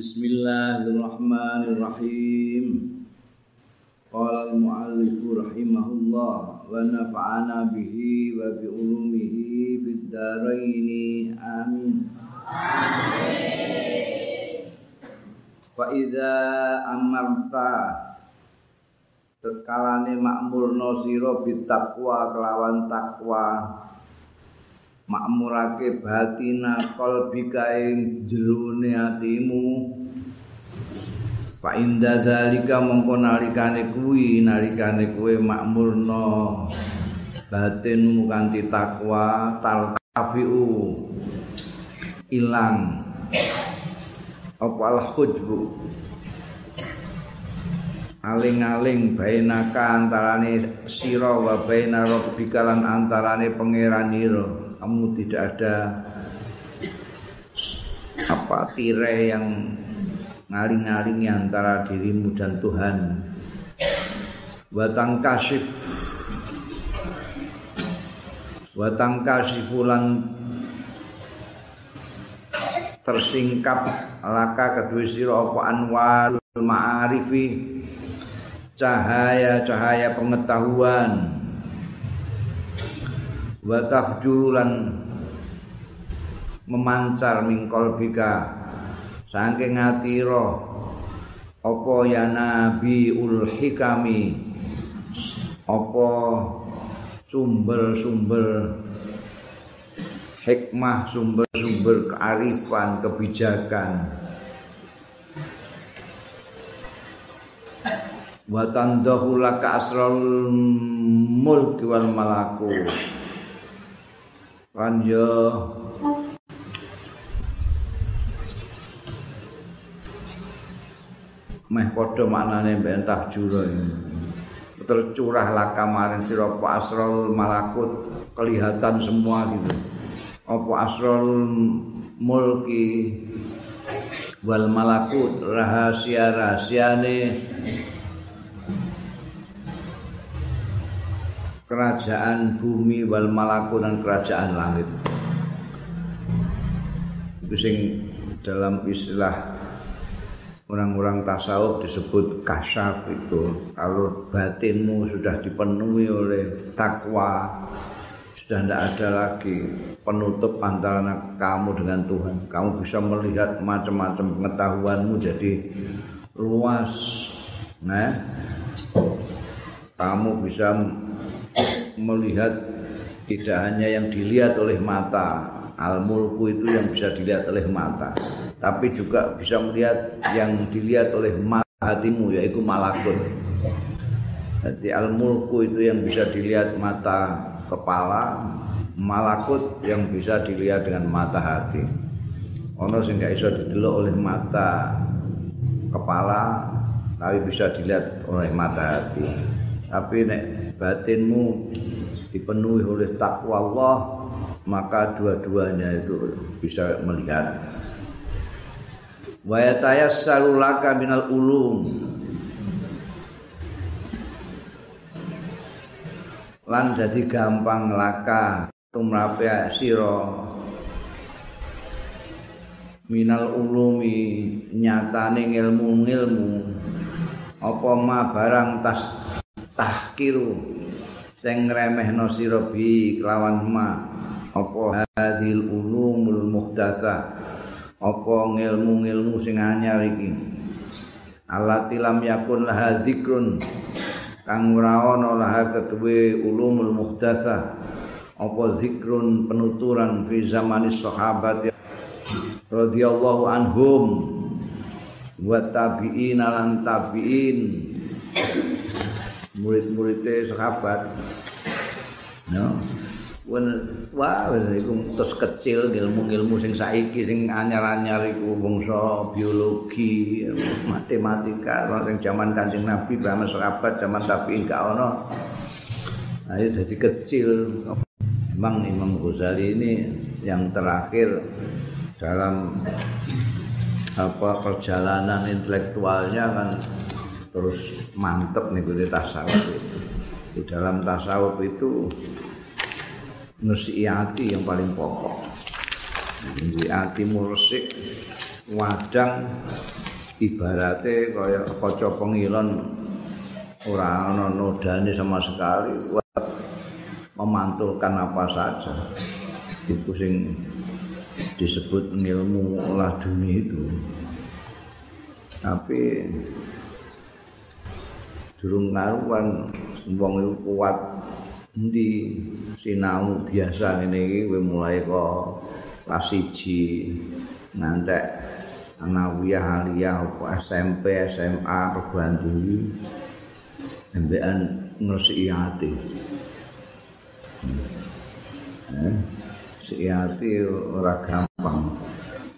Bismillahirrahmanirrahim. Qala al-mu'allif rahimahullah wa nafa'ana bihi wa bi ulumihi fid dharain. Amin. Fa idza amarta tekalane makmurno sira bitaqwa kelawan takwa makmurake batina qalbika ing jerone atimu. Pak inda dalika mongko nalikane kuwi nalikane kowe makmurno batinmu kanthi takwa talkafiu ilang. Apa al hujbu? Aling-aling bainaka antarane sira wa baina rabbika lan antarane pangeran kamu tidak ada apa tirai yang ngaling-ngalingi antara dirimu dan Tuhan. Watang kasif watang kasifulan tersingkap laka kedua siro apa anwar ma'arifi. Cahaya-cahaya pengetahuan watah jurulan memancar mingkol bika. Saking ngatira apa ya nabi ul hikami? Apa sumber-sumber hikmah sumber-sumber kearifan kebijakan? Wa tandahu laka asrarul mulki wal kan meh padha maknane mbentah jura tercurah lah kamarin sira asrul malakut kelihatan semua gitu. Apa asrul mulki wal malakut rahasia rahasiane kerajaan bumi wal malakut dan kerajaan langit. Itu sing dalam istilah orang-orang tasawuf disebut kasyaf itu. Kalau batinmu sudah dipenuhi oleh takwa sudah tidak ada lagi penutup antara kamu dengan Tuhan. Kamu bisa melihat macam-macam pengetahuanmu jadi luas nah. Kamu bisa melihat tidak hanya yang dilihat oleh mata al-mulku itu yang bisa dilihat oleh mata tapi juga bisa melihat yang dilihat oleh mata hatimu yaitu malakut. Jadi al-mulku itu yang bisa dilihat mata kepala malakut yang bisa dilihat dengan mata hati. Ono sing gak iso didelok oleh mata kepala tapi bisa dilihat oleh mata hati tapi nek batinmu dipenuhi oleh takwa Allah maka dua-duanya itu bisa melihat. Wa yatayassaru laka minal ulum. Lan jadi gampang laka tumrape sira. Minal ulumi nyatane ilmu-ilmu apa ma barang tas tahkiru sing ngremehno sira bi kelawan ma. Apa hadil ulumul muhdatsa? Apa ngilmu-ngilmu sing anyar iki? Alati lam yakun laha zikrun kang ora ana laha ketuwe ulumul muhdatsa. Apa zikrun penuturan fi zamanis sahabat radhiyallahu anhum wa tabi'in lan tabi'in murid-murid sahabat. No wah iku terus kecil ilmu-ilmu sing saiki sing anyar-anyar iku bangsa biologi matematika sing zaman Kanjeng Nabi bahasa sahabat zaman tabi'in gak ono ayo jadi kecil. Imam Imam Ghazali ini yang terakhir dalam apa perjalanan intelektualnya kan terus mantep di tasawuf itu. Di dalam tasawuf itu nusi hati yang paling pokok. Jadi hatimu resik wadang ibarate kaya kaca pengilon. Ora ana nodane sama sekali memantulkan apa saja. Itu sing disebut ilmu olah dunia itu. Tapi durung karuan wong itu kuat. Endi? Sinau biasa ngene iki kowe mulai kok kelas 1 ngantek anawiyah aliyah SMP SMA perguruan tinggi embean ngresiki ati. Eh si ati ora gampang.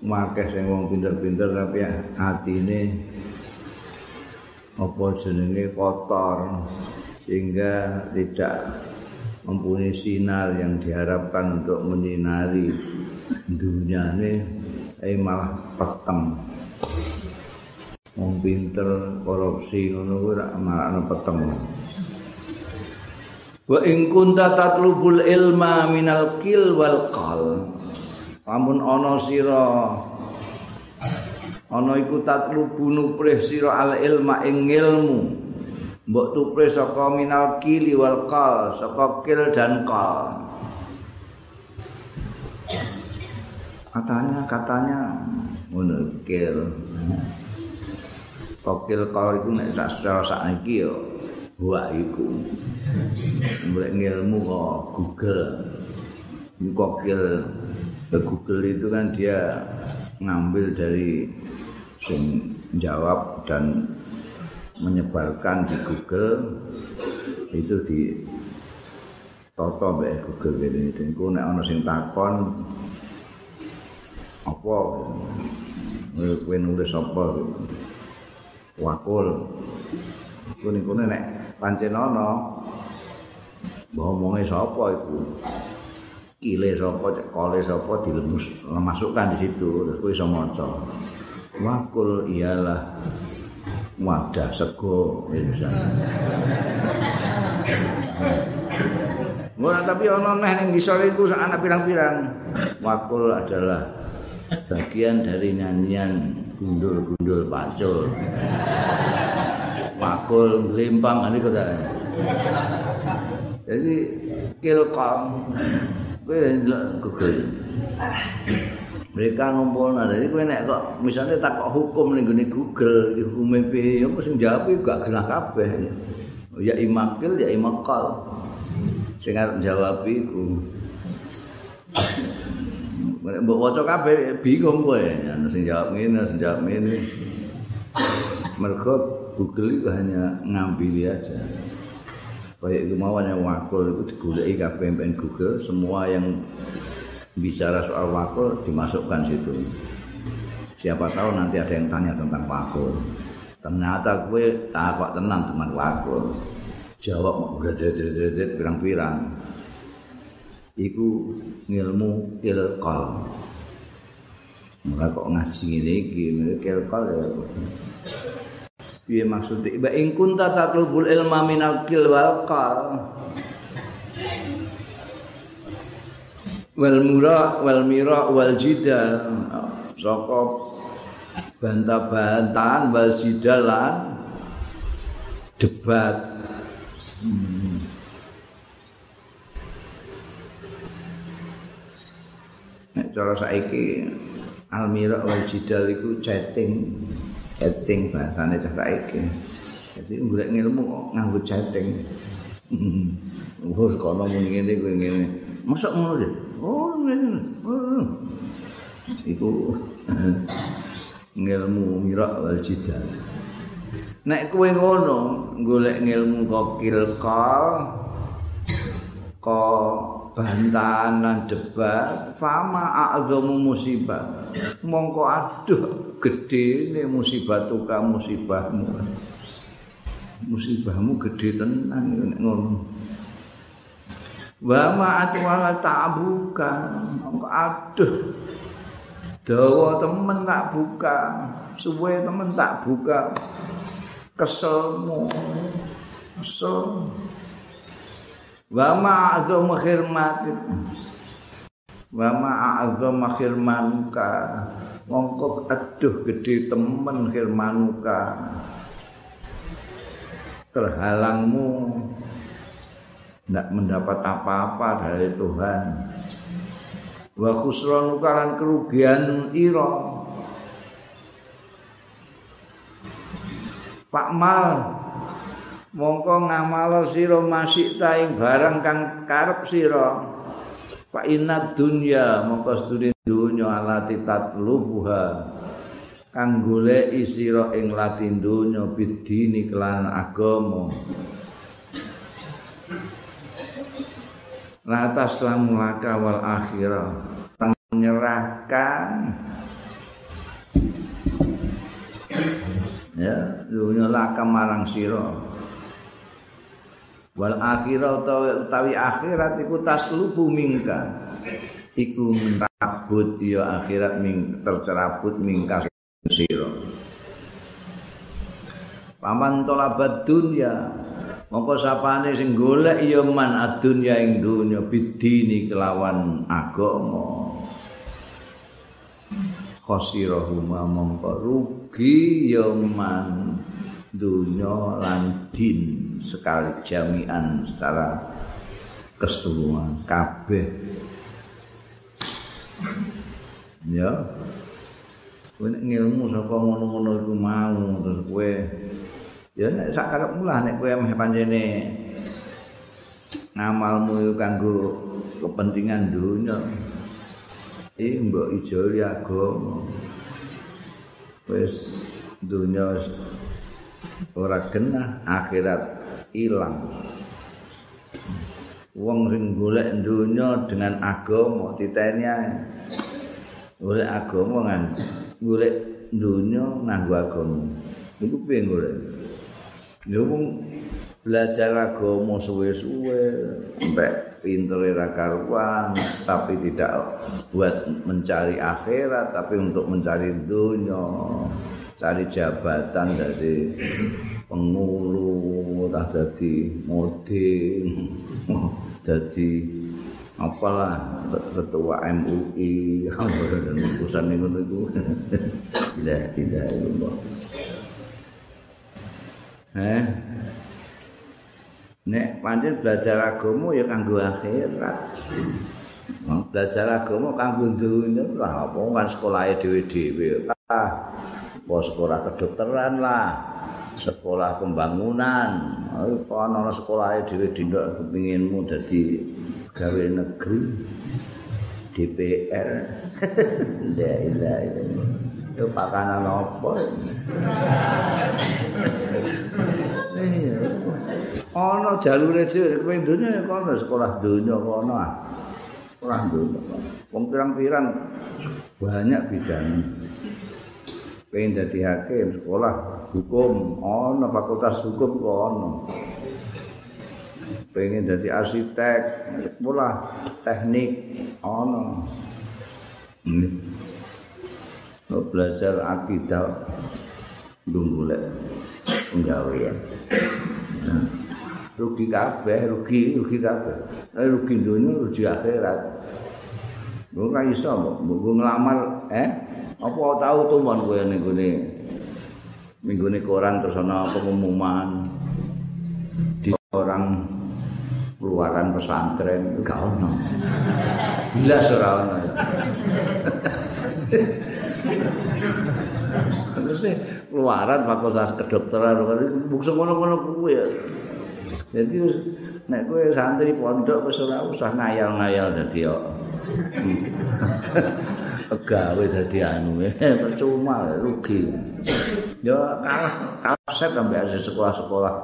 Makeh sing wong pinter-pinter tapi atine apa jenenge kotor? Sehingga tidak mempunyai sinar yang diharapkan untuk menyinari dunia ini eh malah peteng. Wong pinter korupsi ngono kuwi malah ana peteng. Wa in kunta tatlubul ilma minal kil wal qal. Lamun ana sira ana iku tatlubu nuprih sira al ilma ing ilmu mbok tuprih saka minal kili wal qal saka kil dan qal. Katanya katanya. Ngono kil. Kokil qal iku nek secara sakniki yo wa iku. Mulai ilmu kok Google. Kokil Google itu kan dia ngambil dari sing jawab dan menyebarkan di Google itu di toto mbek Google ini itu nek ana sing takon apa? Kowe nulis apa? Wakul. Kuwi niku nek pancen ana ngomongnya sapa iku? Kile sapa cek sapa dilemus masukkan di situ terus kowe iso maca wakul ialah wadah sego Ora tapi ana meh ning ngisor iku anak pirang-pirang. Wakul adalah bagian dari nyanyian gundul-gundul pacul. Wakul limpang ini kok Jadi kilkom kowe Google. Mereka ngumpul. Nah jadi kowe nek kok misalnya tak kok hukum ning gone Google hukum piye ya mesti jawab gak genah kabeh. Ya imakil ya imakal sing arep jawab iku. Mbok waca kabeh bingung kowe. Sing jawab ngene sing jawab ngene. Mergo Google itu hanya ngambil aja. Kayak itu mauannya wakul itu digulai kabeh Google semua yang bicara soal wakul dimasukkan situ. Siapa tahu nanti ada yang tanya tentang wakul. Ternyata gue takut tenang teman wakul. Jawab berderet-deret pirang-pirang. Iku ilmu kilkol. Mulai kok ngaji ini gini kilkol ya. Piye maksudnya? Iba ing kunta tatlubul ilma minal kil wal wal mura wal mira wal jidal saka bantah-bantahan wal jidalan debat hmm. nek cara saiki al mira wal jidal iku chatting chatting bahasane cah saiki jadi golek ilmu kok nganggo chatting Wah, kono muni ngene kuwi ngene. Mosok ngono sih? Oh. Iku ngilmu mirak wal jidal. Nek kowe ngono golek ngilmu kokil kal ko bantahan debat fama a'zamu musibah mongko aduh gede musibah tuka musibahmu musibahmu gede tenan nek ngono wa ma atwala ta'buka. Aduh. Dawa temen tak buka. Suwe temen tak buka. Keselmu. Kesel. Wa ma adzam khirmat wa ma adzam khirmanuka. Mongko aduh gede temen firmanuka terhalangmu tidak mendapat apa-apa dari Tuhan. Wa khusranuka lan kerugian ira. Pak Mal mongko ngamal sira masih taing barang kang karep sira. Pak inat dunya mongko sedune dunya alati tatlubuha. Kang goleki sira ing latin dunya bidini kelan agama La taslamu laka wal akhirah. Menyerahkan ya dunya laka marang sira. Wal akhirah utawi akhirat iku taslubu mingka iku mentabut ya akhirat ming tercerabut mingka sira. Paman tolabat dunya mongko sapane sing golek ya man adunya ing dunya bidini kelawan agama. Khosirahuma mongko rugi ya man dunya lan din sekali jami'an secara keseluruhan. Kabeh. Ya. Kowe ngilmu saka ngono-ngono iku mau terus kowe ya nek sak karepmu lah nek kowe meh pancene ngamalmu kanggo kepentingan dunia iki mbok ijoli agama wis dunia ora kena akhirat ilang. Wong sing golek dunia dengan agama titeni ae. Golek agama ngan golek dunya nganggo agama. Iku piye golek wong belajar agama suwe-suwe sampai pinter ra karuan tapi tidak buat mencari akhirat tapi untuk mencari dunia cari jabatan dari pengulu tak jadi model jadi apalah ketua MUI urusan itu itu. Tidak tidak itu eh. Nek pancen belajar agama ya kanggo akhirat. Belajar agama kanggo dunya lah apa kan sekolah dhewe-dhewe ah apa sekolah kedokteran lah. Sekolah pembangunan. Apa ana sekolah dhewe-dhewe kepinginmu dadi gawe negeri DPR la ilaha illallah yo pakanan apa iya. Ana jalure dhewe kowe dunya kono sekolah dunya kono ah. Ora dunya wong pirang-pirang banyak bidang pengen dadi hakim sekolah hukum ana fakultas hukum kono. Pengen jadi arsitek sekolah teknik ini. lo belajar akidah dulu lek penggawean rugi kabeh rugi rugi kabeh. Eh rugi dunia rugi akhirat. Gue kan iso gue ngelamar eh? Apa tahu tuh mon gue nih gue minggu ini koran terus ana pengumuman? Di orang keluaran pesantren gak ono. Bila ora ono. Terus keluaran fakultas kedokteran bukse ngono-ngono kuwi ya. Jadi nek kowe santri pondok wis ora usah ngayal-ngayal dadi yo. Gawe dadi anu percuma rugi. Yo kalah kaset sampai sekolah-sekolah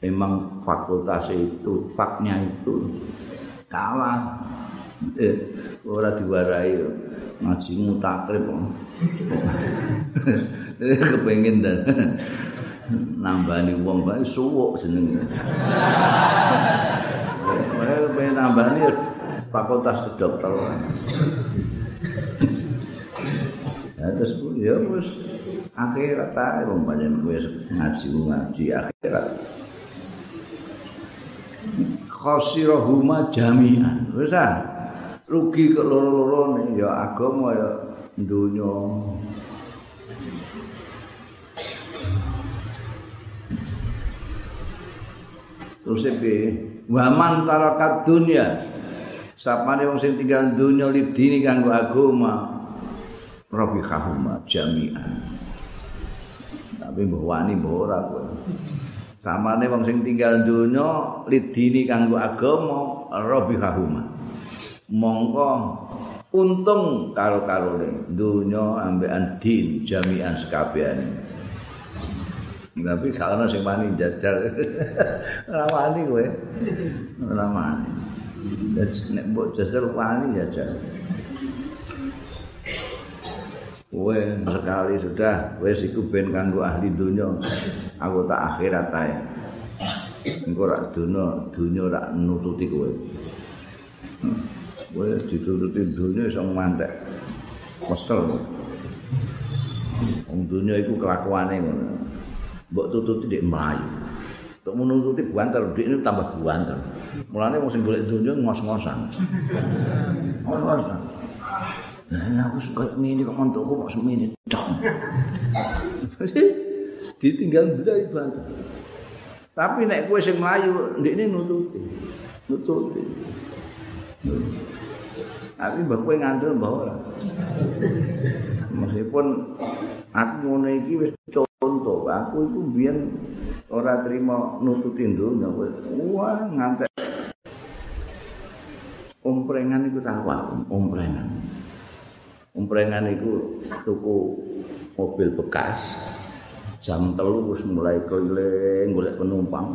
memang fakultas itu faknya itu kalah eh, ora diwarai ngaji mutakrib kepengin dan nambani wong bae suwuk jenenge. Mereka pengen nambani fakultas kedokteran. Ya terus ya wis akhirat ae wong wis ngaji ngaji akhirat. Khosirahuma jami'an. Wis ah. Rugi ke loro-loro ya agama ya dunya terus piye? Waman tarakat dunya. Sapane wong sing tinggal dunya lidini kanggo agama rabi kahuma jami'an. Tapi mbah wani mbah ora kowe. Samane wong sing tinggal dunya lidini kanggo agama rabi kahuma mongko untung karo-karone dunya ambekan din jami'an sekabehane Tapi kalau sing wani jajal. Ora wani kowe. Ora wani. Nek mbok jajal wani jajal. Kowe sekali sudah wis iku ben kanggo ahli dunya. Aku tak akhirat ae. Engko rak dunya, dunya rak nututi kowe. Kowe ditututi dunya iso mantek. Kesel. Wong dunya iku kelakuane ngono. mbok tututi dik mlayu. Tok menututi buantar, dik ini tambah buantar. Mulane wong sing golek donya ngos-ngosan. Ngos-ngosan. Nah, aku suka ini kok mantukku kok semini tok. Ditinggal bela ibadah. Tapi nek kowe sing mlayu, dik ini nututi. Nututi. Tapi mbak kowe ngandel mbak ora. Meskipun aku ngono iki wis contoh aku itu biyen ora terima nututin dunya wah ngantek. Omprengan iku tahu omprengan. Omprengan iku tuku mobil bekas jam telu wis mulai keliling golek penumpang.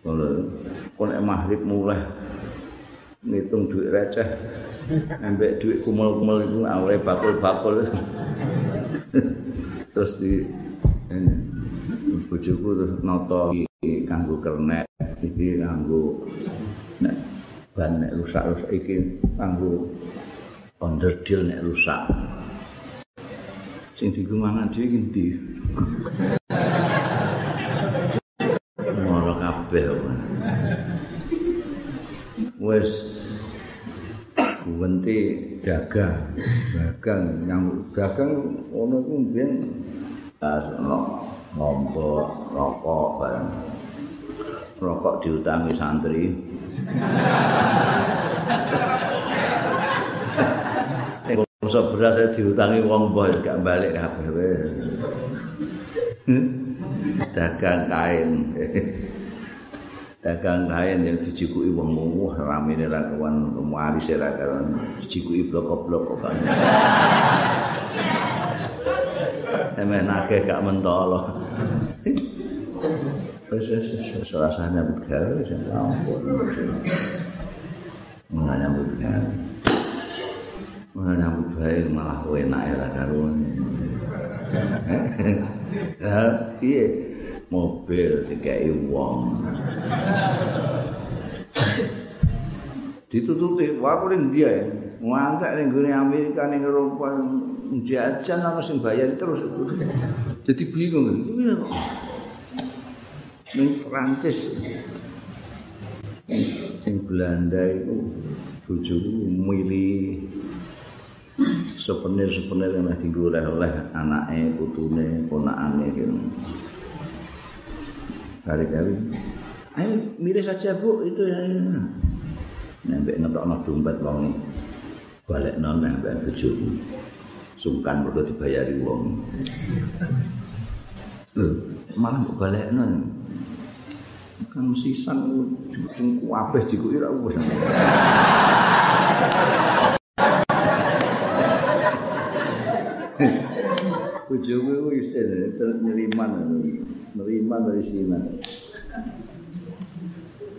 Kalau kon maghrib mulai ngitung duit receh. Ambek duit kumel-kumel itu awalnya bakul-bakul. Terus di ini bojoku terus noto kanggo kernet iki kanggo nek ban nek rusak-rusak iki kanggo onderdil nek rusak. Sing digumangan dhewe iki ndi? Ora kabeh wis guwenti dagang. Dagang yang dagang ono ku mbiyen asno ngompo rokok bareng rokok diutangi santri. Bangsa beras diutangi wong mbah gak balik kabeh dagang kain dagang kain yang dijikuki wong mung ramene ra kawan waris ra kawan dijikuki blok-blok kan emeh nake gak mentolo wis wis wis rasane gawe wis ampun. Gawe. Mana nyambut gawe malah enak ya karuan. Iya mobil dikai wong ditututi wae ning dia ya. Ngantek ning gone Amerika ning Eropa jajan ana sing bayar terus. Jadi bingung ning Prancis ning Belanda itu bojoku milih souvenir-souvenir yang dienggo oleh-oleh anake, putune, ponakane gitu. Kali-kali Ayo milih saja bu itu ya. Nembek ngetokno dompet wong balik non nembek bojoku. Sungkan mergo dibayari wong. Malah mbok balekno. Kan sisan sing kabeh jikuki ra wis. Bojoku iku isin neriman neriman dari sini.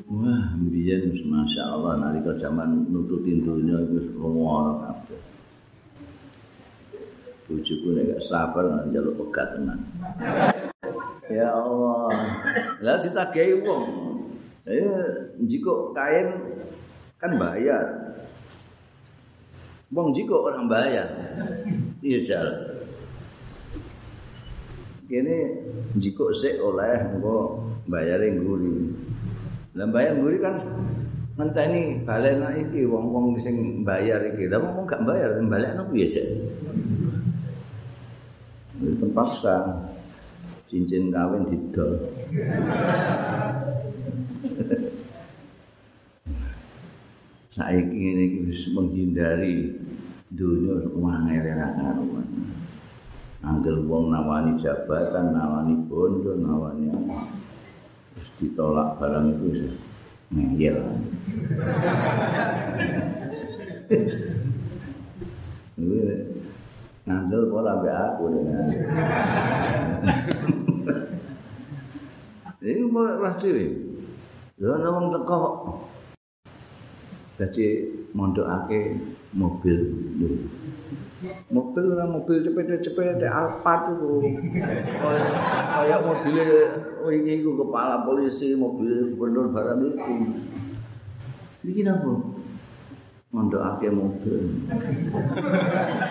Wah, mbiyen wis masyaallah nalika zaman nututin dunya wis ngono kabeh. Bojoku nek gak sabar njaluk pegat tenan. Ya Allah. Lah ditagehi wong. Eh, jiko kain kan bayar. Wong jiko orang bayar. Iya, Jal. Kene jiko sik oleh engko bayare ngguri. Lah bayar ngguri kan ngenteni balena iki wong-wong sing bayar iki. Lah wong gak bayar balekno piye sih? Terpaksa cincin kawin didol. Saiki ngene iki menghindari dunia wangel ra karuan. Angger wong nawani jabatan, nawani bondo, nawani wis ditolak barang itu wis ngeyel. ngandel pola ambek aku dengan. Ini mau diri. Lha wong teko Jadi mondokake mobil. Mobil ora mobil cepet-cepet Alphard itu. Kayak mobil ini iku kepala polisi, mobil gubernur barang itu. Iki napa? Mondokake mobil.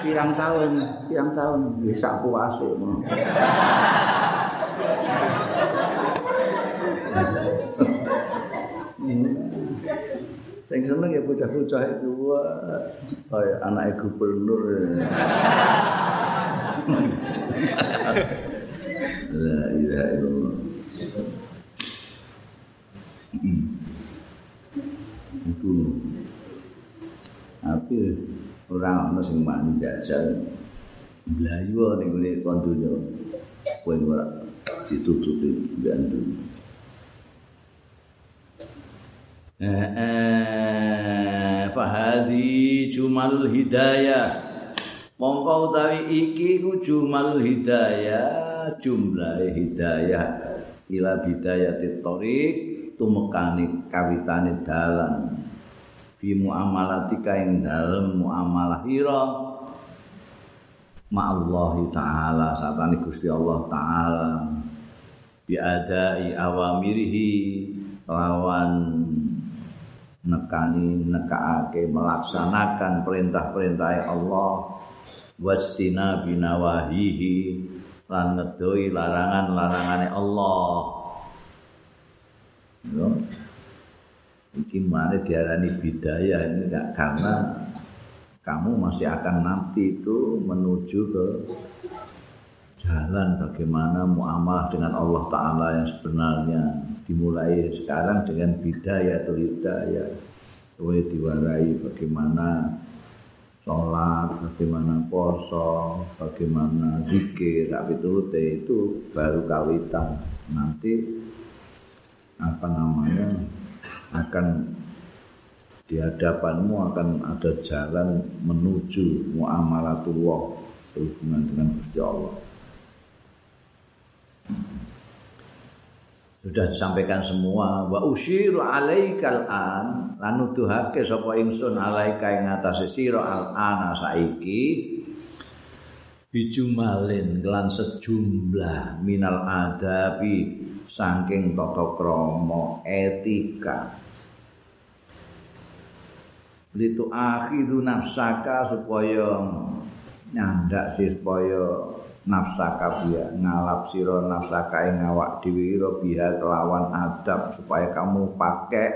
Pirang tahun, pirang tahun wis sak puase Sing seneng ya bocah-bocah itu kaya anak gubernur. La ilaha illallah. Itu Tapi orang ana sing mani jajal blayu ning ngene kon donya. Kowe ora ditutupi gantung. Fahadi jumal hidayah. Mongko utawi iki ku jumal hidayah jumlah hidayah. Ila bidayatit thoriq tumekane kawitane dalan. Fi muamalatika ing dalem muamalah ira. Ma Allah taala satane Gusti Allah taala. Bi adai awamirihi lawan nekani nekaake melaksanakan perintah-perintah Allah. Wastina binawahihi lan ngedoi larangan-larangane Allah. Yo. Iki mana diarani bidaya ini enggak karena kamu masih akan nanti itu menuju ke jalan bagaimana muamalah dengan Allah Ta'ala yang sebenarnya dimulai sekarang dengan bidaya atau hidayah boleh diwarai bagaimana sholat, bagaimana poso, bagaimana zikir, tapi itu itu baru kawitan nanti apa namanya akan di hadapanmu akan ada jalan menuju muamalatullah hubungan dengan Gusti Allah. Sudah disampaikan semua. Wa usyiru alaikal an lan nuduhake sapa ingsun alaika ing atase sira al ana saiki. Bijumalin kelan sejumlah minal adabi saking tata krama etika. Litu akhidu nafsaka supaya nyandak supaya nafsaka biya ngalap sira nafsaka ing awak dhewe biha kelawan adab supaya kamu pakai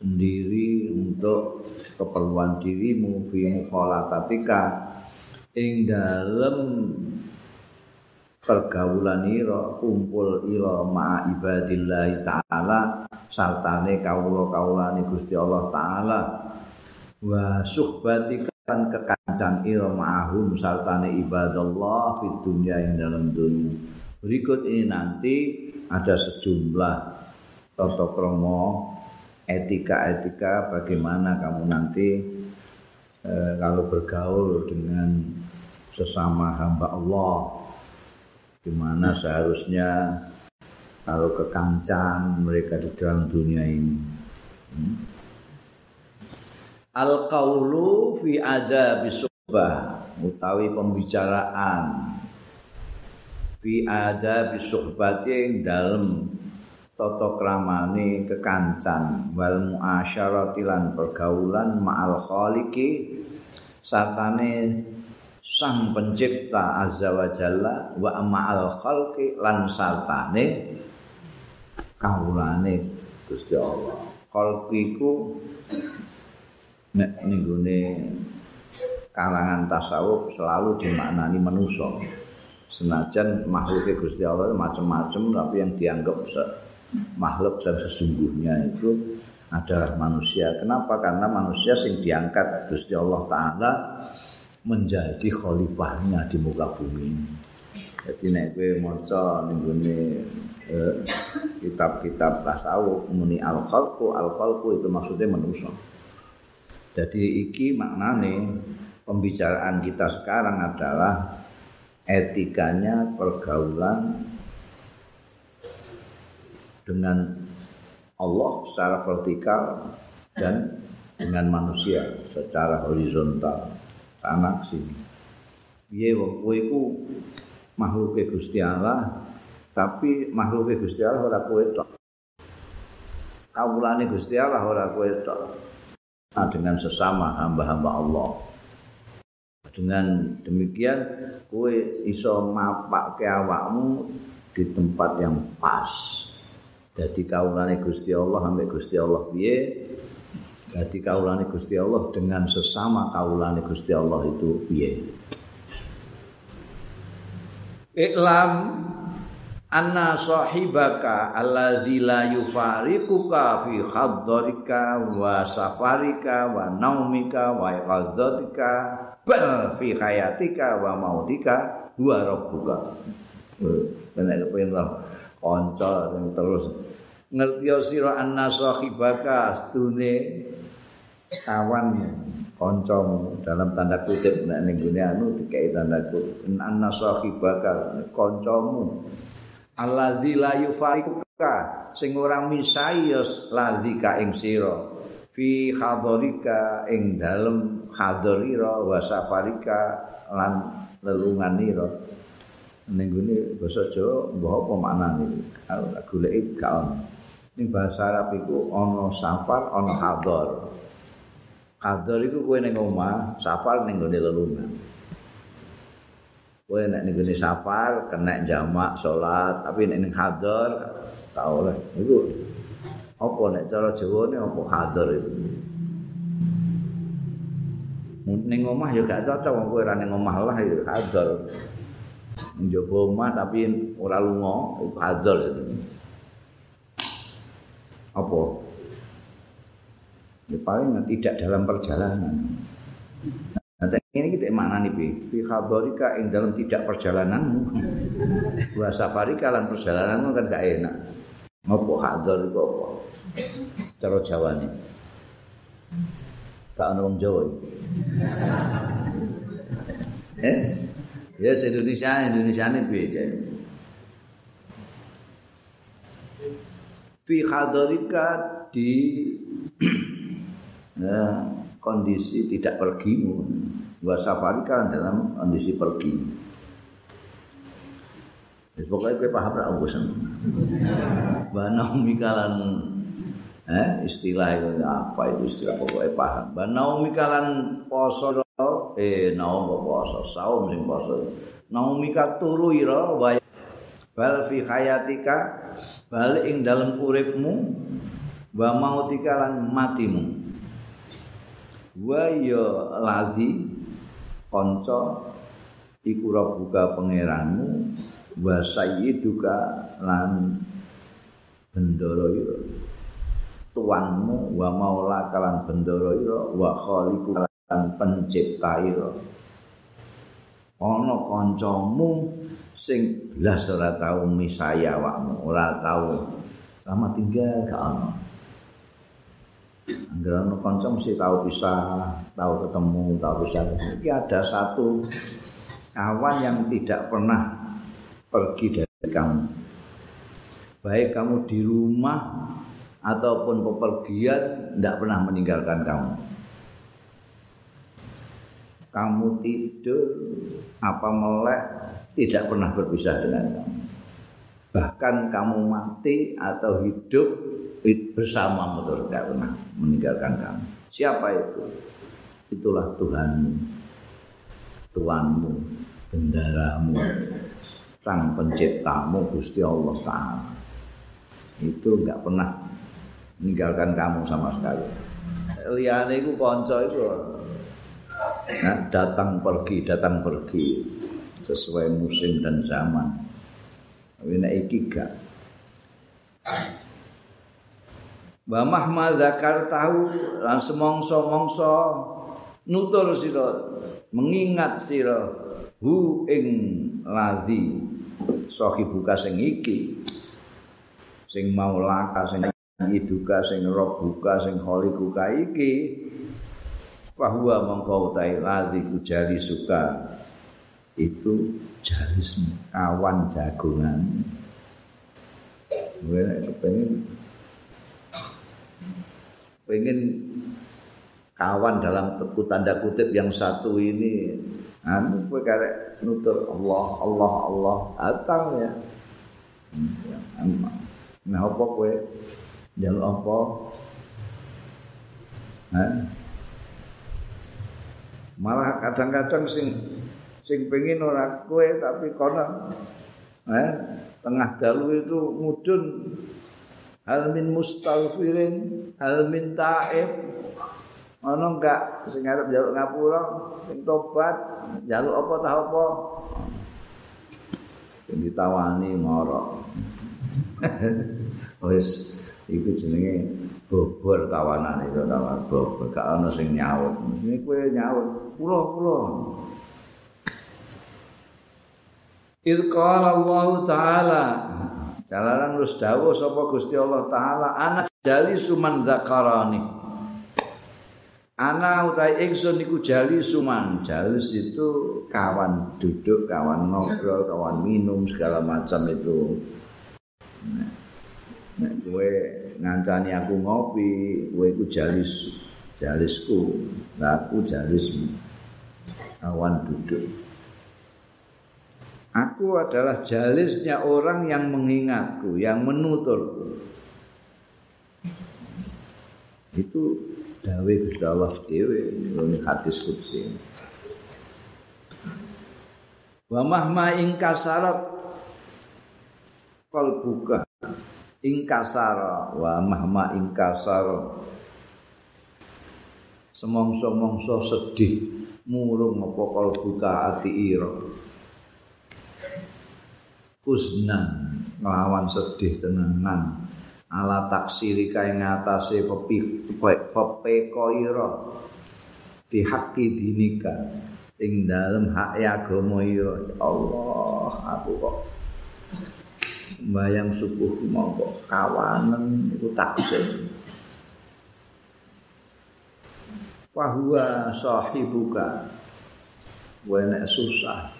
sendiri untuk keperluan dirimu fi mukhalatatika ing dalem pergaulan ira kumpul ira ma ibadillah taala sartane kawula-kawulane Gusti Allah taala. Wa suhbatika kan kekancan ira ma'ahum sartane ibadallah di dunia yang dalam dunia berikut ini nanti ada sejumlah tata krama etika-etika bagaimana kamu nanti e, kalau bergaul dengan sesama hamba Allah gimana seharusnya kalau kekancan mereka di dalam dunia ini hmm? Al qaulu fi adabi suhbah utawi pembicaraan. Fi adabi suhbati ing dalem tata kramane kekancan wal muasyarati lan pergaulan ma'al khaliqi satane sang pencipta azza wa jalla wa ma'al khalqi lan sartane kawulane Gusti Allah. Khalqiku nek ninggone kalangan tasawuf selalu dimaknani manusia senajan makhluk Gusti Allah macam-macam tapi yang dianggap makhluk yang sesungguhnya itu adalah manusia. Kenapa? Karena manusia sing diangkat Gusti Allah Taala menjadi khalifahnya di muka bumi. Jadi nek kowe maca ning eh, kitab-kitab tasawuf muni al-khalqu al-khalqu itu maksudnya manusia. Jadi iki maknane pembicaraan kita sekarang adalah etikanya pergaulan dengan Allah secara vertikal dan dengan manusia secara horizontal sana sini. Piye wong kowe iku makhluk Gusti Allah tapi makhluk Gusti Allah ora kowe tok. Kawulane Gusti Allah ora kowe tok. Nah, dengan sesama hamba-hamba Allah. Dengan demikian kowe iso mapakke awakmu di tempat yang pas. Jadi kaulane Gusti Allah sampai Gusti Allah piye? Jadi kaulane Gusti Allah dengan sesama kaulane Gusti Allah itu piye? Iklam anna sahibaka alladzi la yufariquka fi khaddarika wa safarika wa naumika wa iqaddatika bal fi hayatika wa mautika. Huwa rabbuka. Benar kepen kanca sing terus. Ngerti sira anna sahibaka astune kawan kancamu. Dalam tanda kutip nek ning anu dikai tanda kutip. Anna sahibaka kancamu alladzi la yufariquka sing ora misai ya ladzika ing sira. Fi hadarika ing dalem hadarira wa safarika lan lelunganira ning gone basa Jawa mbah apa maknane? Kalau goleki gak ono. Ning bahasa Arab iku ana safar ana hadar hadar iku kowe ning omah safar ning gone lelungan kowe nek ning safar kena jamak salat tapi nek ning hadar tau lah. Iku apa nek cara Jawa ne apa hadar itu ning omah ya gak cocok wong kowe ora ning omah lah ya hadar njaba omah tapi ora lunga iku hadzal apa? Ya paling tidak dalam perjalanan Mana nih bi? Fi khadorika ing dalam tidak perjalananmu. Wa safarika lan perjalananmu kan gak enak. Ngopo khador itu apa? Cara Jawa nih. Gak orang Jawa. eh? Ya Indonesia, Indonesia ini beda. Fi hadarika di ya, kondisi tidak pergi wa safarika dalam kondisi pergi. Wis pokoke kowe paham ra wis. Banau mikalan eh istilah itu apa itu istilah pokoknya paham. Banau mikalan poso eh naum poso saum sing poso naumika turu ira bal fi hayatika bal ing dalem uripmu wa mautika lan matimu wa ya ladhi kanca iku buka pangeranmu wa sayyiduka lan bendoro ira. Tuanmu wa maula kalan bendoro ira wa khaliqu lan pencipta ira ana kancamu sing blas ora tau misaya awakmu ora tau. Lama tinggal gak ana Angger ana kanca mesti tau pisah, tau ketemu, tau pisah. Iki ada satu kawan yang tidak pernah pergi dari kamu. Baik kamu di rumah ataupun pepergian tidak pernah meninggalkan kamu. kamu tidur apa melek tidak pernah berpisah dengan kamu. Bahkan kamu mati atau hidup bersama motor pernah meninggalkan kamu. Siapa itu? Itulah Tuhanmu, Tuhanmu, bendaramu, Sang Penciptamu Gusti Allah Taala. Itu enggak pernah meninggalkan kamu sama sekali. Liyane iku kanca iku nah, datang pergi datang pergi sesuai musim dan zaman. Tapi nek Wa mahma zakar tahu lan semongso-mongso nutur sira mengingat sira hu ing ladhi sahibuka sing iki sing maulaka sing iduka sing robuka sing kholiquka iki. Bahwa mongko utahe ladhi kujali suka. Itu jalis kawan jagongan. Gue pengen pengen kawan dalam tanda kutip yang satu ini. Anu kowe karek nutur Allah Allah Allah atau ya. Nah apa kowe? Jalur apa? Malah kadang-kadang sing sing pengen ora kowe tapi kono. Eh tengah dalu itu mudun hal min mustaghfirin hal min taib ono enggak? Sing arep njaluk ngapura sing tobat njaluk apa tah apa? Sing ditawani moro. Wis iku jenenge bobor kawanan itu kawan bobor gak ono sing nyaut. Ini kowe nyaut. Kula kula Ilqala Allah Ta'ala Jalalan wis dawuh sapa Gusti Allah taala anak jali suman zakarani. Ana utai ingsun iku jali suman. Jalis itu kawan duduk, kawan ngobrol, kawan minum segala macam itu. Nek kowe ngancani aku ngopi, kowe iku jalis jalisku. Lah aku jalismu. Kawan duduk. Aku adalah jalisnya orang yang mengingatku, yang menuturku. Itu dawe Gusti Allah dhewe ini hadis kudsi. Wa mahma ingkasarat qalbuka ingkasara wa mahma ingkasara semongso-mongso sedih murung apa kalbuka ati ira kusnan nglawan sedih tenangan. Ala taksiri kae ngatasé pepi pepeko ira di haqqi dinika ing dalem hak agama ira. Allah aku kok bayang subuh kok kawanen iku taksir Wahua sahibuka Wena susah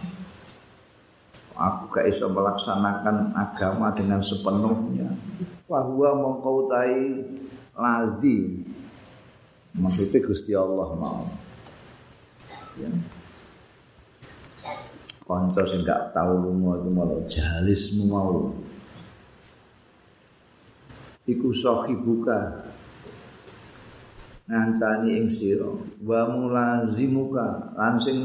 aku gak iso melaksanakan agama dengan sepenuhnya. Bahwa mongkau tai ladi maksudnya Gusti Allah mau. Ya. konco sing gak tau lunga itu malah jalismu mau iku sahibuka. Ngancani ing sira. Wa mulazimuka. Lan sing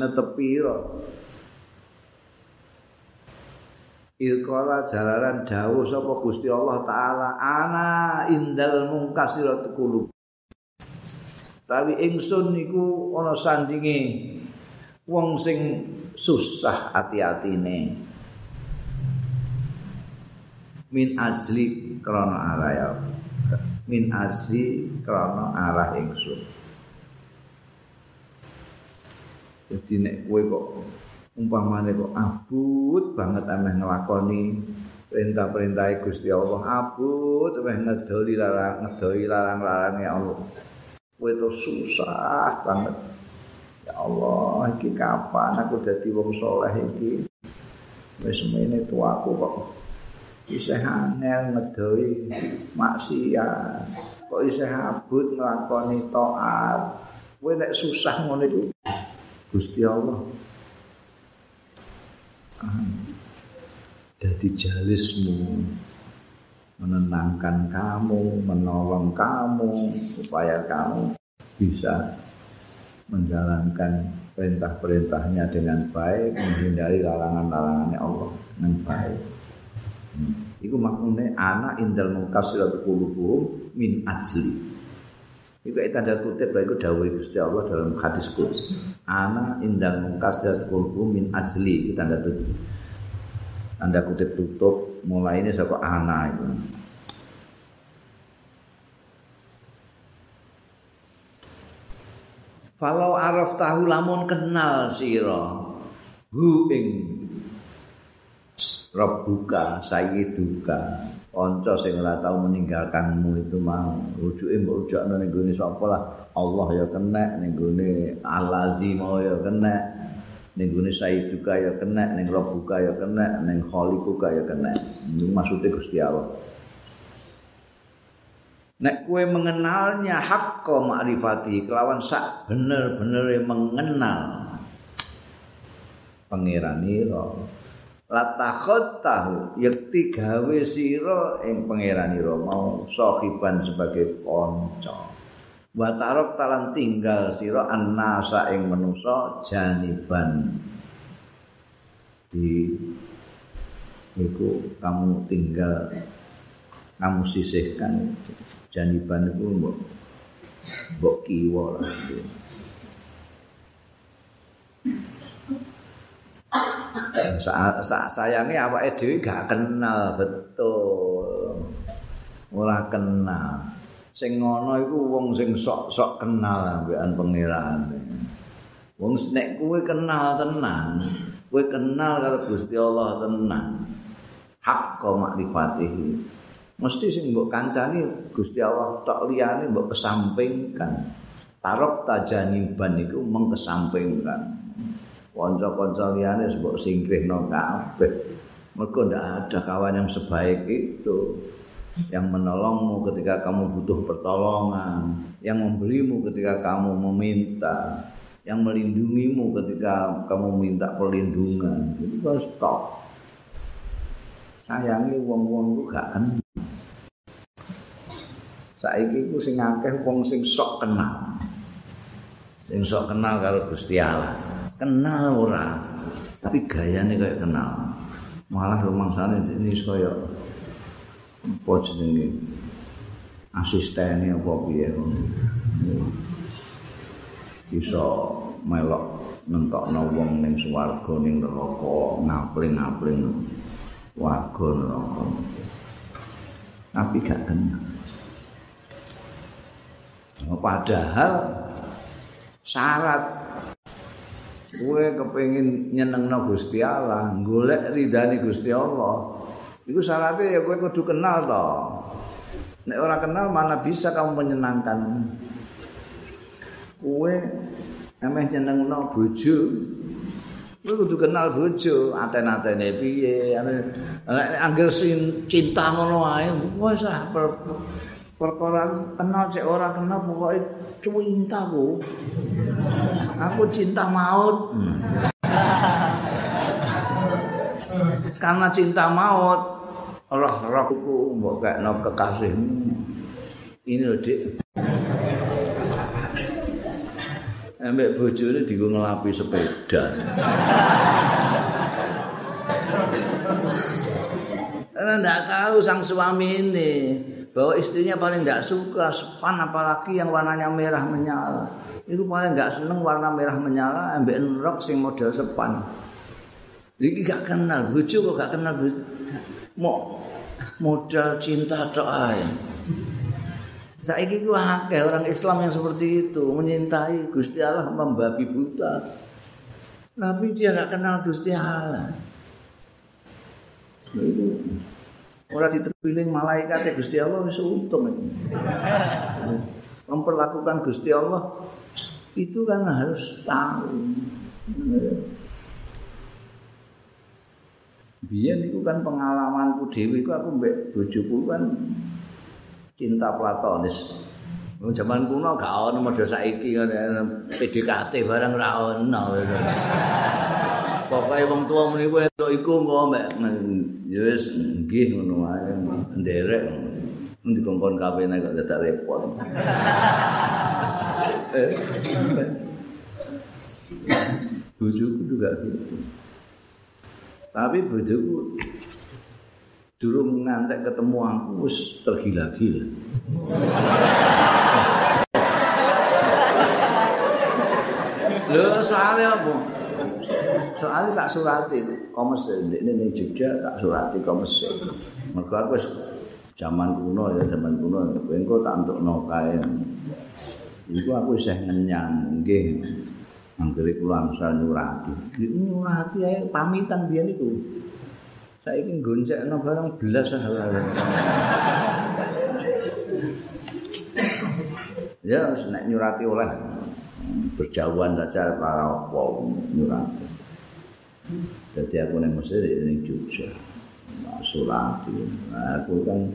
Ilkala jalaran dawuh sapa Gusti Allah taala ana indal mungkasirat qulub. Tapi ingsun niku ana sandinge wong sing susah ati-atine. Min asli krana arah ya. Min asli krana arah ingsun. Jadi nek kowe kok umpamane kok abut banget ameh nglakoni perintah-perintah Gusti Allah. Abut ameh ngedoli larang ngedoli larang-larang ya Allah. Kowe to susah banget. Ya Allah iki kapan aku dadi wong saleh iki? Wis mene tuaku kok isih angel ngedoli maksiat. Kok isih abut nglakoni taat. Kowe nek susah ngono iku Gusti Allah jadi jalismu menenangkan kamu, menolong kamu supaya kamu bisa menjalankan perintah-perintahnya dengan baik, menghindari larangan-larangannya Allah dengan baik. Hmm. iku maknane ana indal mukasirat qulubuhum min ajli Iku tanda kutip iku dawuh Gusti Allah dalam hadis qudsi. Ana indal mukasirat qulubuhum min ajli itu tanda kutip. Tanda kutip tutup mulai ini saka ana itu. Falau araf tahu lamun kenal sira hu ing Rabbuka sayyiduka kanca sing ora tau meninggalkanmu itu mau. Rujuke mbok rujakno ning gone sapa lah? Allah ya kena ning gone Allazi mau ya kena ning gone sayyiduka ya kena ning Rabbuka ya kena ning Khaliquka ya kena. Ini maksudnya Gusti Allah. Nek kue mengenalnya hakko ma'rifati kelawan sak bener-bener mengenal. Pangeran ira latakhot tahu yakti gawe sira ing pangeran ira mau sahiban sebagai kanca. Wa tarok talan tinggal sira annasa ing manusa janiban. Di iku kamu tinggal kamu sisihkan janiban itu mbok mbok kiwa lah Sa -sa sayangnya apa dhewe gak kenal betul. Ora kenal. Sing ngono iku wong sing sok-sok kenal ambekan pangeran. Wong nek kuwe kenal tenan, kuwe kenal karo Gusti Allah tenan. Hak makrifatihi. mesti sing mbok kancani Gusti Allah tok liyane mbok kesampingkan. Tarok tajaniban iku mengkesampingkan. Kanca-kanca liyane mbok singkrihno kabeh. Mergo ndak ada kawan yang sebaik itu yang menolongmu ketika kamu butuh pertolongan, yang memberimu ketika kamu meminta, yang melindungimu ketika kamu minta perlindungan. Itu harus stop. Sayangi wong-wong itu gak kenal. saiki ku sing akeh sing sok kenal. Sing sok kenal karo Gusti Allah. Kenal ora, tapi gayane kaya kenal. Malah rumangsane ini kaya apa jenenge asistene apa piye Bisa melok nentokno wong ning swarga ning neraka ngapling-ngapling warga neraka. Tapi gak kenal. padahal syarat kowe kepengin nyenengno Gusti Allah, golek ridane Gusti Allah. Iku syaratnya ya kowe kudu kenal to. Nek ora kenal mana bisa kamu menyenangkan. Kowe emeh nyenengno bojo. Kowe kudu kenal bojo, aten-atene piye, nek anggere cinta ngono wae, wis ah perkara kenal cek ora kenal pokoke cinta ku aku cinta maut. Karena cinta maut roh rohku mbok kekno kekasihmu ini lho dik. Ambek bojone digo ngelapi sepeda. Karena tidak tahu sang suami ini bahwa istrinya paling tidak suka sepan apalagi yang warnanya merah menyala. Itu paling tidak seneng warna merah menyala ambil rok sing model sepan. Ini gak kenal bucu kok gak kenal bucu mau model cinta doa saya ini akeh orang Islam yang seperti itu menyintai Gusti Allah membabi buta. Tapi dia gak kenal Gusti Allah. Itu Ora diterpiling malaikat Gusti Allah wis untung. Memperlakukan Gusti Allah itu kan harus tahu. Biyen itu kan pengalamanku dhewe iku aku mbek bojoku kan cinta platonis. Zaman kuno gak ono model saiki kan PDKT barang ra ono. Pokoke wong tuwa muni kowe iku engko ya wis nggih ngono wae. Nderek. Ndi kongkon kabeh kok dadak repot. Eh bojoku juga gitu. Tapi bojoku durung ngantek ketemu aku wis tergila-gila. Lho soalnya apa? Soalnya tak surati komes ini ning Jogja tak surati komes. Mergo aku zaman kuno ya zaman kuno engko tak entukno kae. Iku aku isih ngenyang nggih. Anggere kula asal nyurati. Nyurati ae pamitan biyen iku. Saiki goncekno barang belas Ya nek nyurati oleh berjauhan saja para wong nyurati. Jadi aku ning Mesir ning Jogja. Surati. Aku kan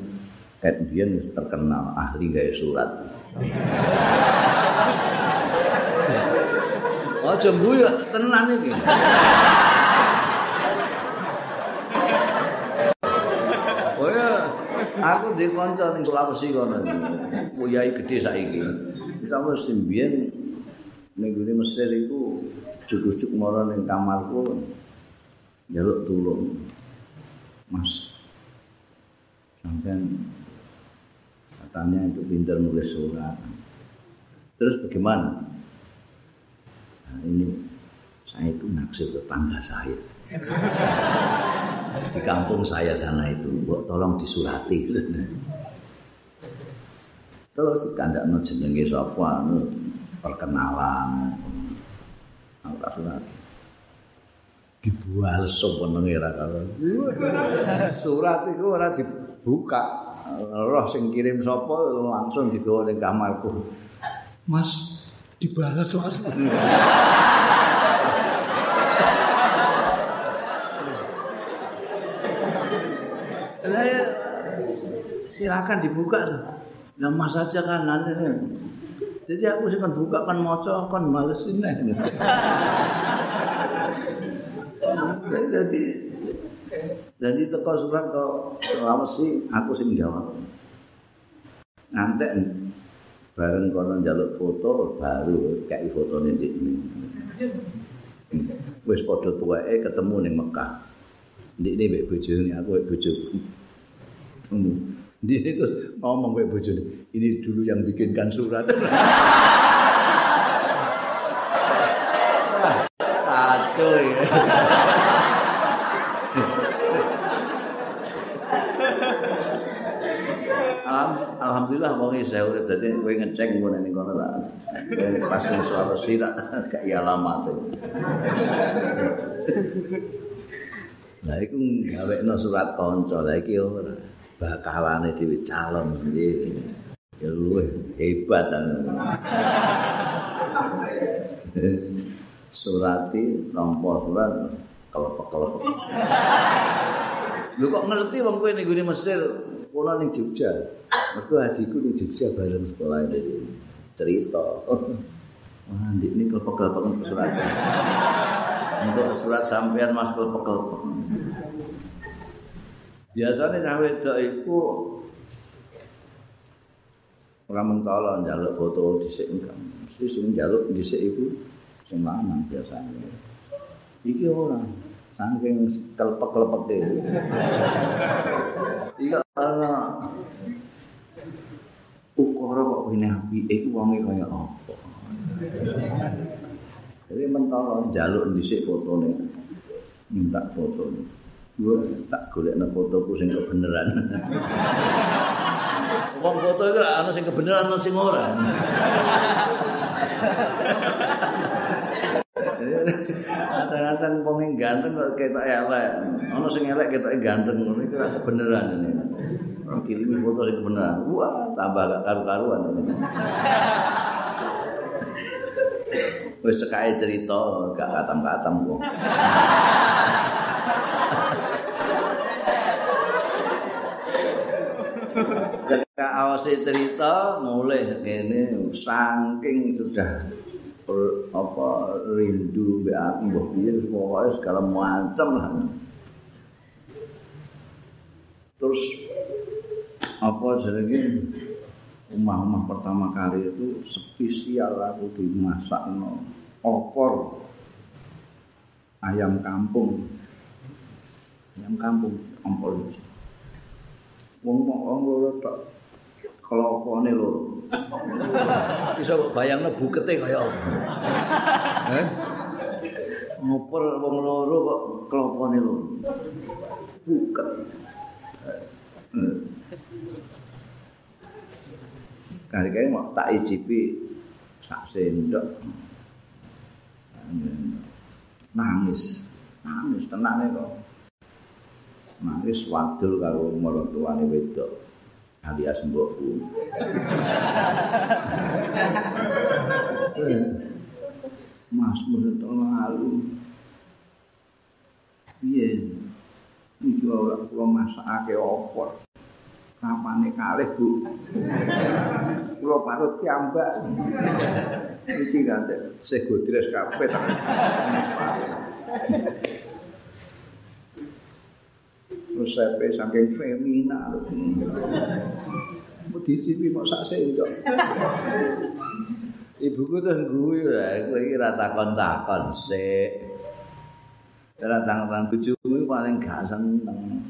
biyen terkenal ahli gawe surat. Oh jembu ya tenan iki. Oh ya, aku di kanca ning Sulawesi kono. Buyai gede saiki. Sama simbien ning Mesir iku cukup-cukup mara ning kamarku njaluk tulung. Mas. Sampai katanya itu pintar nulis surat. Terus bagaimana? Nah, ini saya itu naksir tetangga saya. Di kampung saya sana itu, buat tolong disurati. Terus dikandakno jenenge sapa anu perkenalan. Angka surat dibual sepenenge ra karo. Surat iku ora dibuka. Roh sing kirim sapa langsung digawa ning kamarku. Mas dibalas Mas. Silakan dibuka tuh. Nah, mas aja kan nanti Jadi aku sih kan buka kan moco kan malesin nih. jadi jadi teko surat ke Sulawesi aku sih jawab. Nanti bareng kono njaluk foto baru kayak foto ini ini. Wis padha tuweke ketemu ning Mekah. Ndik ini mbek bojone aku mbek bojoku. Dia itu ngomong kayak bojone, ini dulu yang bikinkan surat. Kacau ya. Alhamdulillah wong saya udah tadi gue ngecek gue nanti kono tak pas nih suara sih tak kayak alamat Nah, itu gawe no surat konco lagi orang. Bakalane dhewe calon. Nggih ya luwih hebat surati nampa surat kelepek-kelepek. Lu kok ngerti wong kowe ning Mesir? Kono ning Jogja. Mergo adikku ning Jogja bareng sekolah ini. Cerita. Wah ndik ini kelepek-kelepek surat. Untuk surat sampean mas kelepek-kelepek Biasanya cah wedok iku ora mentolo njaluk foto dhisik enggak. Mesti sing njaluk dhisik iku sing lanang biasanya. Iki ora saking kelepek-kelepek iki. Iya ana ukara kok ngene api iku wonge kaya apa. Jadi mentolo njaluk dhisik fotone. Minta fotone. Gue tak golek na fotoku sing kebenaran. Wong foto itu ana sing kebenaran ana sing ora. Kadang-kadang wong ganteng kok ketok elek. Ana sing elek ketok ganteng ngono iku kebenaran ini. Kirim foto sing kebenaran. Wah, tambah gak karu-karuan ini. Wis cekae cerita gak katam-katam kok. Ketika awasi cerita mulai ini saking sudah apa rindu be aku mbok pokoke segala macam lah. Terus apa jenenge? Rumah-rumah pertama kali itu spesial aku dimasak no opor ayam kampung. Ayam kampung opor wong wong loro tok. Kelopone loro. Iso bayangno bukete kaya apa? Eh ngoper wong loro kok kelopone loro. Buket. Kali kali mau tak icipi sak sendok. Nangis. Nangis tenane kok nangis wadul karo maratuane wedok alias mbokku. Mas mun lalu. Piye iki ora kula masakake opor. Kapane kalih Bu. Kula parut kiambak iki gantek segodres kabeh resepe saking femina mau dicipi mau sak sendok ibuku tuh guyu ya kowe iki ra takon-takon sik. Ora tangan bojomu paling gak seneng.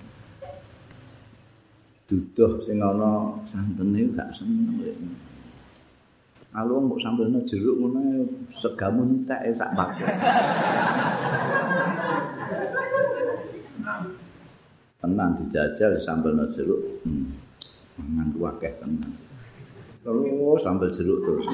Duduh sing ana santene gak seneng. Kalau mbok sambelno jeruk ngono segamun entek sak paket. Tenang dijajal sambal jeruk. Hmm. mangan kuakeh tenang terus sambal jeruk terus.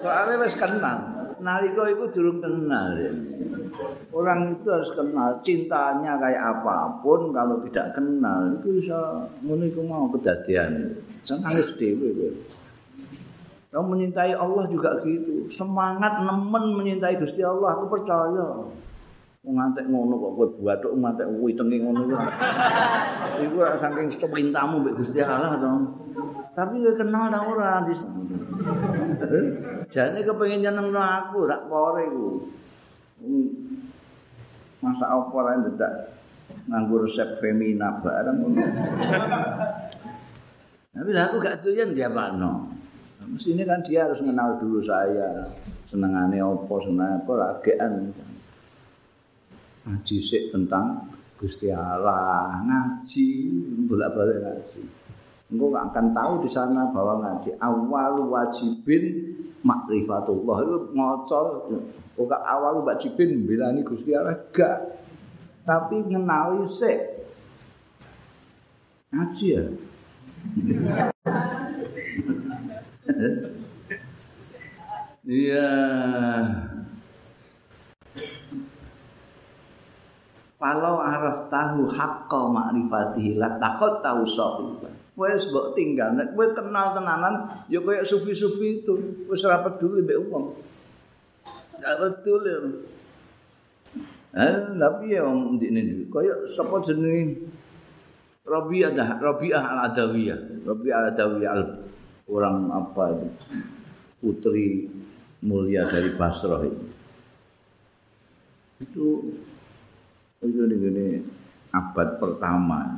Soalnya wis kenal. Nalika itu durung kenal ya. orang itu harus kenal. Cintanya kayak apapun kalau tidak kenal itu bisa ngono mau kejadian senang dhewe Kamu menyintai Allah juga gitu. Semangat nemen menyintai Gusti Allah, aku percaya. Ngantek ngono kok kowe buatuk ngantek witenge ngono kok. Iku saking sepintamu mbek Gusti Allah to. Tapi kowe kenal ta ora di Jane kepengin nyenengno aku, tak pore iku. Masa apa ora ndak nganggo resep femina bareng ngono. Tapi aku gak doyan dia pakno. Mesti ini kan dia harus mengenal dulu saya. Senengane opo, seneng apa lagian. Ngaji sik tentang Gusti Allah, ngaji, bolak-balik ngaji. Engkau gak akan tahu di sana bahwa ngaji awal wajibin makrifatullah itu ngocor. Bukan awal wajibin bilani Gusti Allah gak. Tapi ngenali sik. Ngaji ya. Iya. Kalau araf tahu hakka ma'rifatihi la takut tahu sahibah. Wes mbok tinggal nek kenal tenanan ya koyo sufi-sufi itu wis ora peduli mbek wong. Gak peduli. Eh, tapi ya wong ndikne koyo sapa Rabi'ah dah Rabi'ah al-Adawiyah. Rabi'ah al-Adawiyah al orang apa itu? Putri mulia dari Basrah itu. Itu itu ini abad pertama.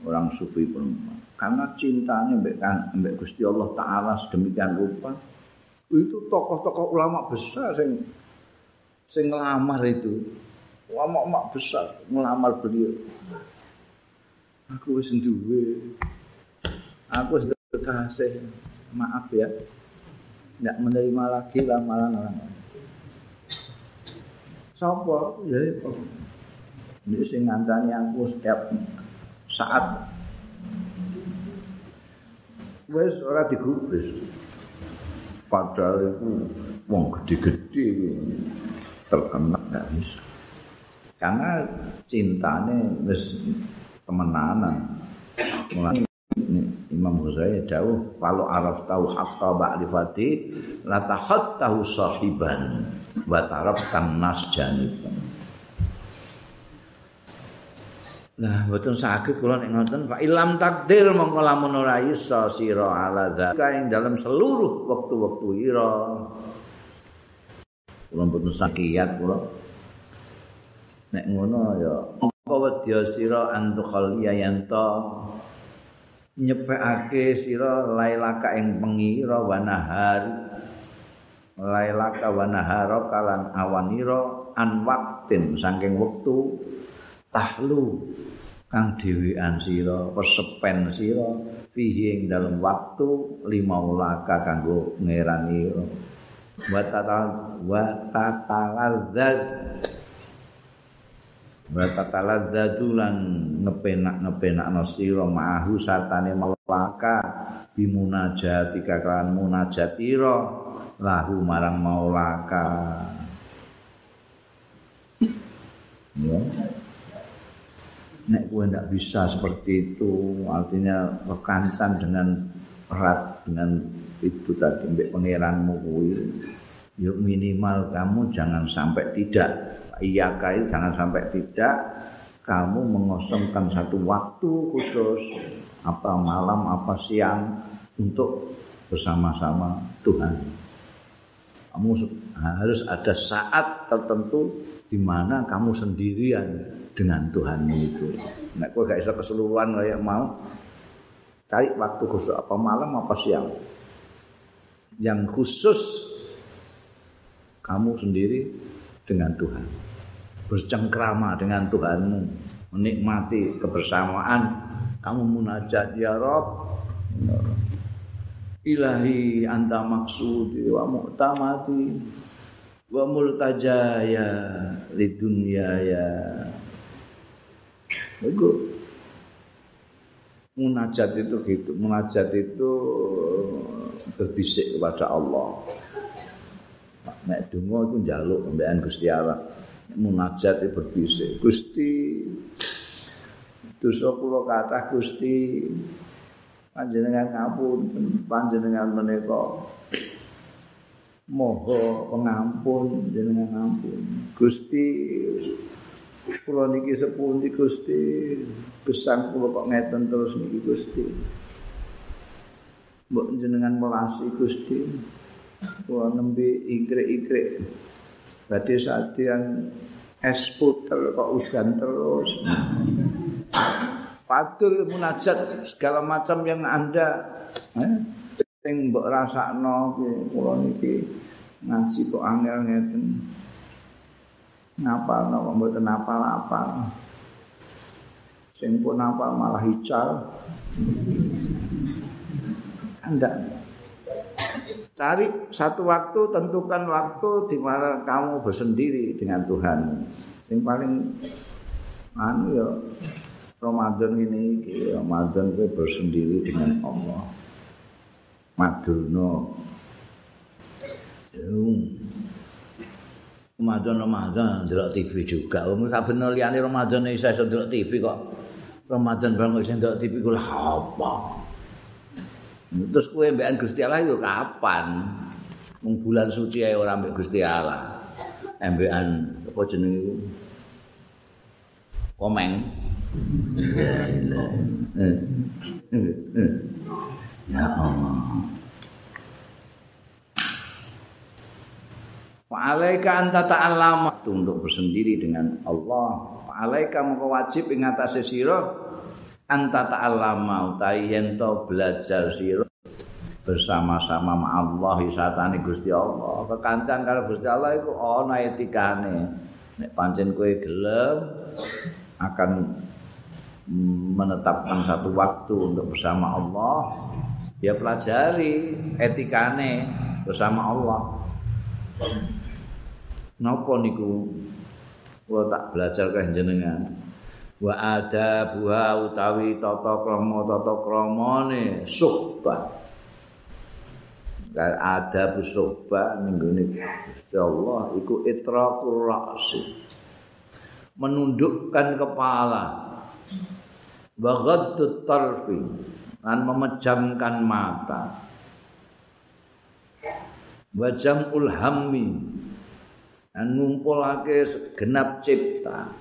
Orang sufi perempuan. Karena cintanya mbak mbak Gusti Allah Taala sedemikian rupa itu tokoh-tokoh ulama besar sing sing ngelamar itu. Ulama-ulama besar ngelamar beliau. Aku wis aku wis kekasih maaf ya. Tidak menerima lagi lamaran orang. Lain Sopo? Ya itu ini sing ngantani aku setiap saat. Wes ora digubris. Padahal itu wong gede-gede terkenal nggak bisa. Karena cintanya wes temenanan. Mulai Ghazali dawuh kalau araf tahu hakka ba'rifati la tahattahu sahiban wa taraftan nas janiban Nah, betul sakit kula nek ngoten fa ilam takdir mongko lamun ora iso sira ala dzaka ing dalam seluruh waktu-waktu ira. Kula mboten sakiat kula. Nek ngono ya mongko wedya sira antukhal ya yanto nyepekake sira lailaka ing pengira wa nahar lailaka wa naharaka lan awanira an waktin saking wektu tahlu kang dhewean sira pesepen sira fihi ing dalem waktu lima ulaka kanggo ngerani wa tatal wa tataladzat wa tataladzatu lan ngepenak-ngepenakno sira ma'ahu sartane melaka bimunajatika kan munajatira lahu marang maulaka. Ya. Nek kowe ndak bisa seperti itu artinya rekancan dengan erat dengan itu tadi mbek pangeranmu kuwi. Yuk minimal kamu jangan sampai tidak. Iya kai jangan sampai tidak kamu mengosongkan satu waktu khusus apa malam apa siang untuk bersama-sama Tuhan kamu harus ada saat tertentu di mana kamu sendirian dengan Tuhanmu itu. Nek kowe gak iso keseluruhan kaya mau cari waktu khusus apa malam apa siang. Yang khusus kamu sendiri dengan Tuhan. Bercengkrama dengan Tuhanmu, menikmati kebersamaan, kamu munajat ya Rob. Ilahi anta maksudi wa mu'tamati wa multajaya lidunya ya itu munajat itu gitu. Munajat itu berbisik kepada Allah. Nek donga iku njaluk mbekan Gusti Allah munajat itu berbisik. Gusti dosa kula kathah Gusti. Panjenengan ngapunten panjenengan menika moho pengampun jenengan ngampun. Gusti kula niki sepundi Gusti? Gesang kula kok ngeten terus niki Gusti? Mbok jenengan melasi Gusti. Kula nembe ikrik-ikrik badhe sadian es puter kok udan terus. Padul munajat segala macam yang Anda eh, sing mbok rasakno kula niki ngaji kok angel ngeten. Ngapal napa mboten apal apa sing pun apal malah hical anda cari satu waktu tentukan waktu di mana kamu bersendiri dengan Tuhan sing paling anu ya Ramadan ini Ramadan gue bersendiri dengan Allah Maduno Ramadan Ramadan delok TV juga. Wong saben liyane Ramadan iso delok TV kok. Ramadan bareng iso delok TV kula apa? Terus kowe mbekan Gusti Allah yo kapan? Mung bulan suci ae ora mbek Gusti Allah. Embekan apa jenenge iku? Komeng. Ya Allah. Fa'alaika anta ta'allama untuk bersendiri dengan Allah. Fa'alaika maka wajib ing atase sira anta ta'allama utawi yen belajar sira bersama-sama ma Allah satane Gusti Allah. Kekancan karo Gusti Allah iku ana etikane. Nek pancen kowe gelem akan menetapkan satu waktu untuk bersama Allah, ya pelajari etikane bersama Allah. napa niku kula tak belajar kan jenengan wa ada buha utawi tata krama tata kramane suhbah dan ada busuhbah ning Allah iku itraqur ra'si. Menundukkan kepala. Wa ghaddut tarfi dan memejamkan mata. Wa jam'ul hammi dan ngumpulake segenap cipta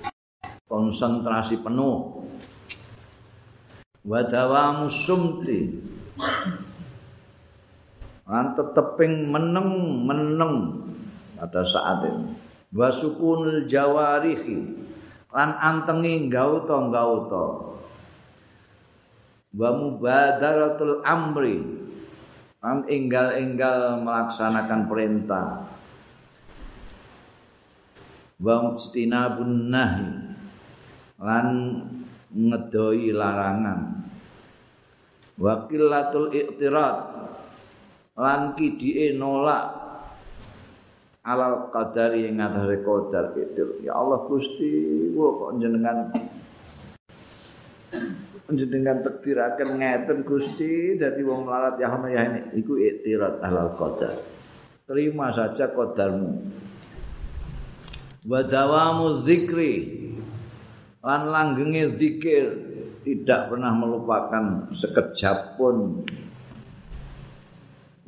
konsentrasi penuh. Wadawa musumti lan teteping meneng meneng pada saat ini wasukunul jawarihi. Lan antengi gauto gauto wa mubadaratul amri. Lan enggal-enggal melaksanakan perintah. Wa mustinabun nahi lan ngedoi larangan. Wa qillatul i'tirad lan kidike nolak alal qadari ing ngatasé qadar itu ya Allah Gusti kula kok jenengan jenengan takdiraken ngeten Gusti dadi wong melarat ya ya ini iku iktirat alal qadar. Terima saja qadarmu. Wa dawamu dzikri lan langgenge zikir tidak pernah melupakan sekejap pun.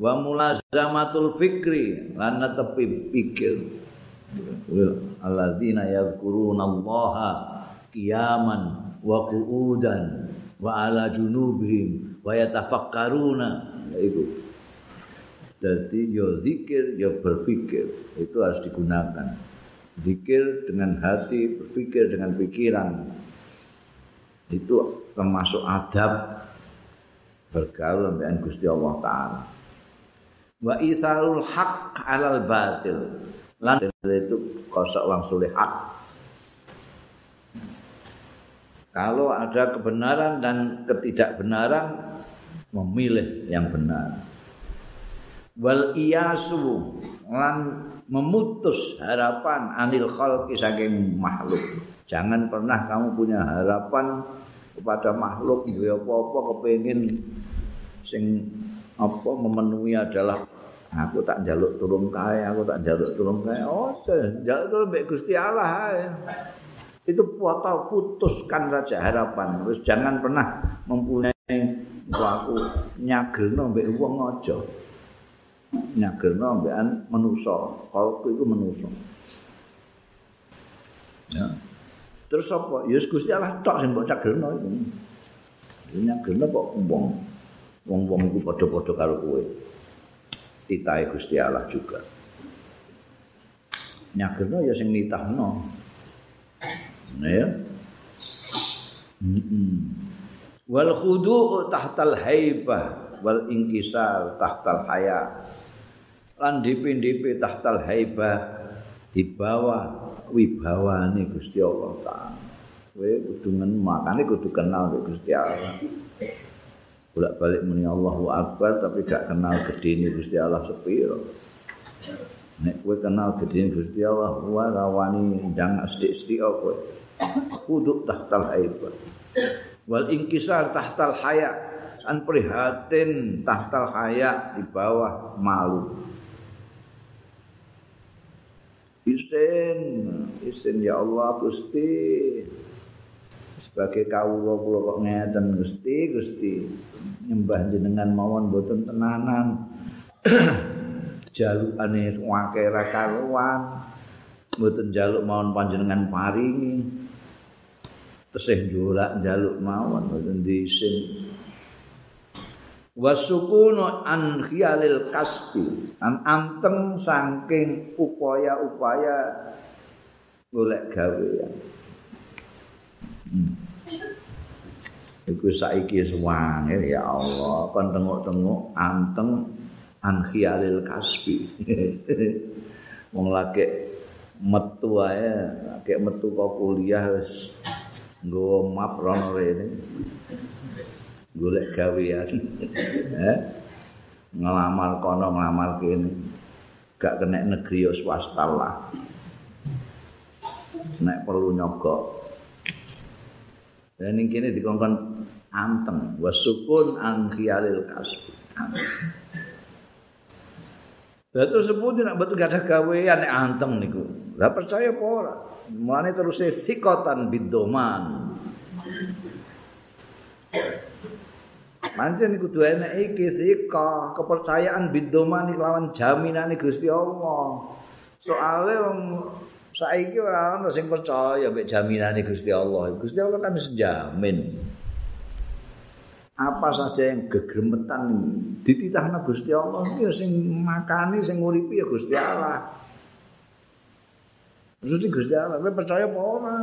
Wa mulazamatul fikri lan tepi pikir. Alladzina yadhkuruna allaha qiyaman wa qu'udan wa ala junubihim wa yatafakkaruna. Itu. Jadi yo zikir yo berpikir itu harus digunakan zikir dengan hati berpikir dengan pikiran. Itu termasuk adab bergaul dengan Gusti Allah taala. Wa itharul haq alal batil. Lan itu kosok wang sulih hak. Kalau ada kebenaran dan ketidakbenaran memilih yang benar. Wal iyasu lan memutus harapan anil khalqi saking makhluk. Jangan pernah kamu punya harapan kepada makhluk ya apa-apa kepengin sing apa memenuhi adalah aku tak jaluk turun kae aku tak jaluk turun kae. Oh jaluk turun mbek Gusti Allah itu foto putuskan saja harapan. Terus jangan pernah mempunyai aku nyagelno mbek wong aja nyagelno mbekan manusa kalau itu manusa ya terus apa ya Gusti Allah tok sing mbok cagelno iku nyagelno kok wong wong-wong iku padha-padha karo kowe. Titahe Gusti Allah juga. Nyagerno ya sing nitahno. Nah ya. Wal khudu'u tahtal haibah wal inkisar tahtal haya. Lan dipi-dipi tahtal haibah di bawah wibawane Gusti Allah taala. Kowe kudu makane kudu kenal Gusti Allah. bolak balik muni Allahu Akbar tapi gak kenal gede ini Gusti Allah sepiro nek kowe kenal gede ini Gusti Allah wa rawani ndang sithik-sithik kowe kudu tahtal haibah wal inkisar tahtal haya an prihatin tahtal haya di bawah malu Isin, isin ya Allah Gusti. Sebagai kawula kula kok ngeten Gusti, Gusti. nyembah jenengan mawon boten tenanan jalukane wake ra karuan boten jaluk mawon panjenengan paringi tesih njolak jaluk mawon boten diisin wasukunu an khiyalil kasbi an anteng saking upaya-upaya golek gawe hmm. iku saiki suwange ya Allah. Kon tengok-tengok anteng an khialil kasbi wong lagi metu ae lagi metu kok kuliah wis nggo map rono rene golek gawean. Eh? Ngelamar kono ngelamar kene. Gak kena negeri swasta lah. Nek perlu nyogok. Dan ini kini dikongkon anteng. Wasukun an khiyalil kasbi. Lah terus sebut nek betul gak ada gawean nek anteng niku. Lah percaya apa ora? Mulane terus sikotan bidoman. Pancen niku duwe enek iki sika kepercayaan bidoman lawan jaminan Gusti Allah. Soale wong saiki ora ana sing percaya mek jaminane Gusti Allah. Gusti Allah kan sejamin. apa saja yang gegremetan dititahna Gusti Allah ya sing makani sing nguripi ya Gusti Allah Terus Gusti Allah, percaya apa ora?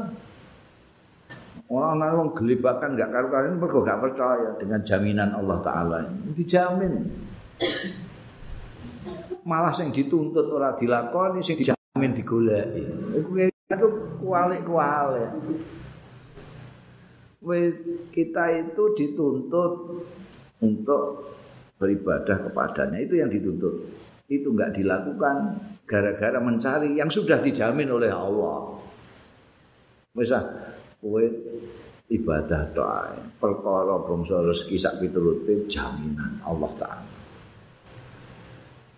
Orang orang gelibakan gak karu-karuan mergo gak percaya dengan jaminan Allah Taala. Dijamin Malah sing dituntut ora dilakoni sing dijamin digoleki. Kuwi itu kualik-kualik. kita itu dituntut untuk beribadah kepadanya itu yang dituntut itu enggak dilakukan gara-gara mencari yang sudah dijamin oleh Allah misal kowe ibadah doa perkara bangsa rezeki sak pitulute jaminan Allah taala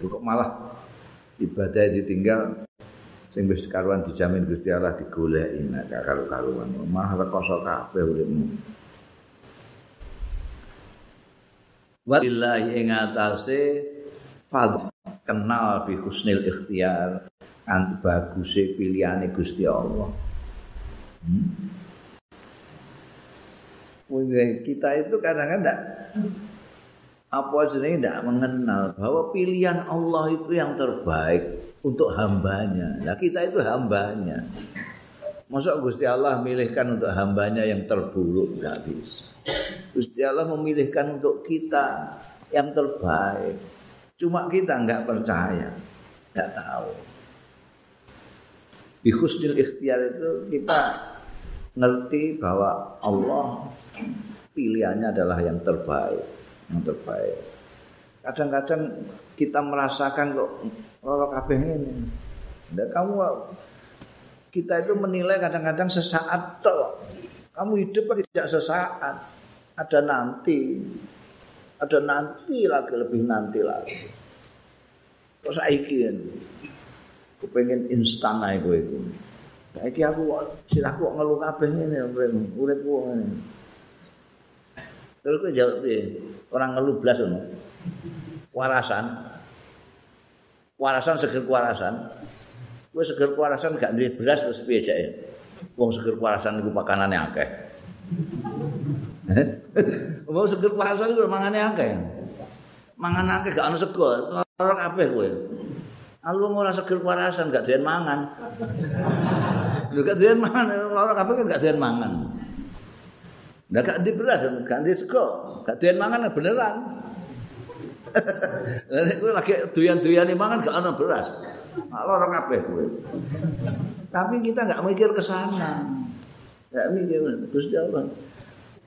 kok malah ibadah ditinggal sing wis karuan dijamin Gusti Allah digoleki nek karo karuan malah rekoso kabeh uripmu Wallahi ing atase kenal bi husnil ikhtiar kan baguse pilihane Gusti Allah. Hmm? Kita itu kadang-kadang apa jenenge tidak mengenal bahwa pilihan Allah itu yang terbaik untuk hambanya. Nah kita itu hambanya. Masa Gusti Allah memilihkan untuk hambanya yang terburuk? Tidak bisa. Gusti Allah memilihkan untuk kita yang terbaik. Cuma kita nggak percaya, nggak tahu. Di ikhtiar itu kita ngerti bahwa Allah pilihannya adalah yang terbaik, yang terbaik. Kadang-kadang kita merasakan kok loro kabeh ini. Dan kamu kita itu menilai kadang-kadang sesaat toh. Kamu hidup tidak sesaat. Ada nanti. Ada nanti lagi, lebih nanti lagi. Kok saiki Aku pengen instan gue itu. Saiki aku silahku kok ngeluh kabeh ngene uripku ngene. Terus gue jawab dia, orang ngeluh belas ono. Warasan. Warasan seger warasan. Gue seger warasan gak duwe beras terus piye jake? Wong seger warasan iku pakanane akeh. Wong seger parasan iku mangane akeh. Mangan akeh gak ono sego, ora kabeh kowe. Alu ora seger parasan gak doyan mangan. Lho gak doyan mangan, ora kabeh kan gak doyan mangan. Lah gak di beras, gak di sego, gak doyan mangan beneran. Lah nek kowe lagi doyan-doyane mangan gak ono beras. Lara kabeh kowe. Tapi kita gak mikir ke sana. Gak mikir Gusti Allah.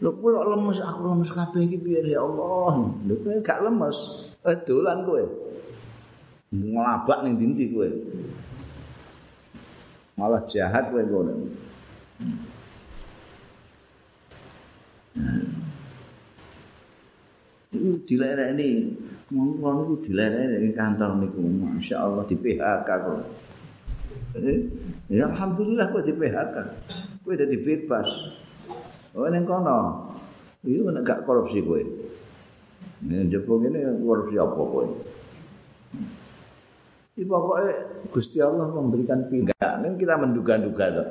Lho kowe kok lemes aku lemes kabeh iki piye ya Allah. Lho kowe gak lemes. Eh dolan kowe. Ngelabak ning dinti kowe. Malah jahat kowe ngono. Itu dilerek ini, ngomong itu dilerek ini kantor niku, masya Allah di PHK kok. Eh, ya alhamdulillah kok di PHK, kok jadi bebas. Oh neng kono. Iki nek gak korupsi kowe. Nek jebul ngene korupsi apa kowe? Iki pokoke Gusti Allah memberikan pilihan. Kan kita menduga-duga to.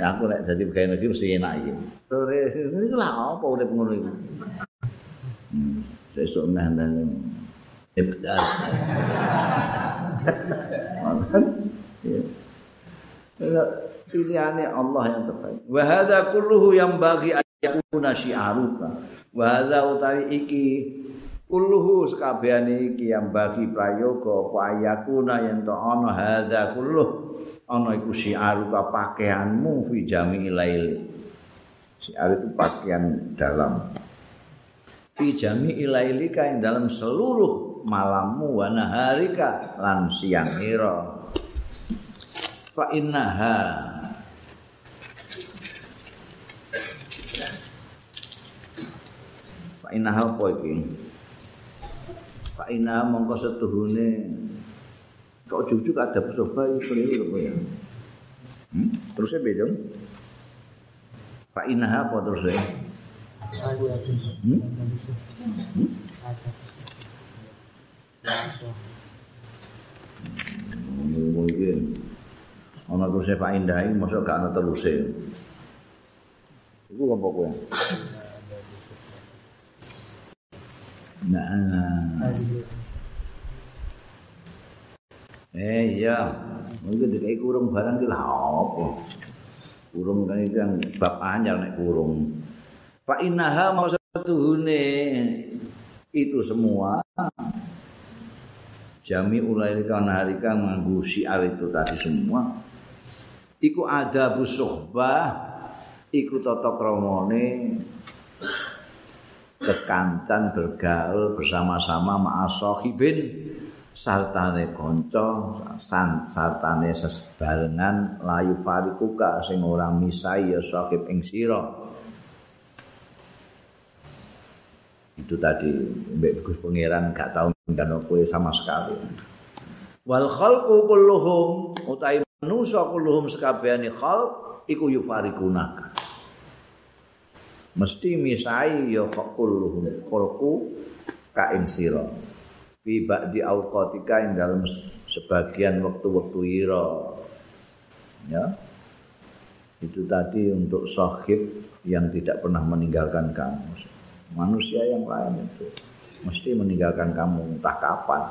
Ya aku nek dadi pegawai negeri mesti enak iki. Sore iki lah apa urip ngono iki. Hmm, sesuk nang ibdas. Ya. Pilihannya Allah yang terbaik. Wa hadza kulluhu yang bagi yakuna syi'aruka wa hadza utawi iki kulluhu sakabehane iki yang bagi prayoga apa yakuna yen to ana hadza kulluh ana iku syi'aruka pakaianmu fi jami'il lail. Syi'ar itu pakaian dalam. Fi jami'il lailika ing dalam seluruh malammu wa naharika lan siang ira. Fa innaha. Inah apa iki Pak Ina mongko setuhune. Kok jujuk ada pesoba iki keliru kok ya? Hmm? terusnya beda Pak Ina apa terusnya hmm? hmm? mungkin ana terusnya Pak Indah ini masuk gak ana terusnya? Itu apa kok Nah. Eh iya, mungkin dikai kurung barang lah apa? Kurung kan kan bab anyar nek kurung. Pak Inaha mau satuhune itu semua jami ulaika naharika nganggo syiar itu tadi semua iku ada busuhbah iku tata kramane kekancan bergaul bersama-sama ma'asahibin sartane kanca san sartane sebarengan layu farikuka sing ora misai ya sahib ing sira. Itu tadi mbek Gus Pangeran gak tau ngundang kowe sama sekali. Wal khalqu kulluhum utai manusa kulluhum sekabehane khalq iku yufarikuna mesti misai ya kulluhum khalqu ka ing sira. Fi ba'di auqatika ing dalam sebagian waktu-waktu ira ya. Itu tadi untuk sahib yang tidak pernah meninggalkan kamu. Manusia yang lain itu mesti meninggalkan kamu entah kapan.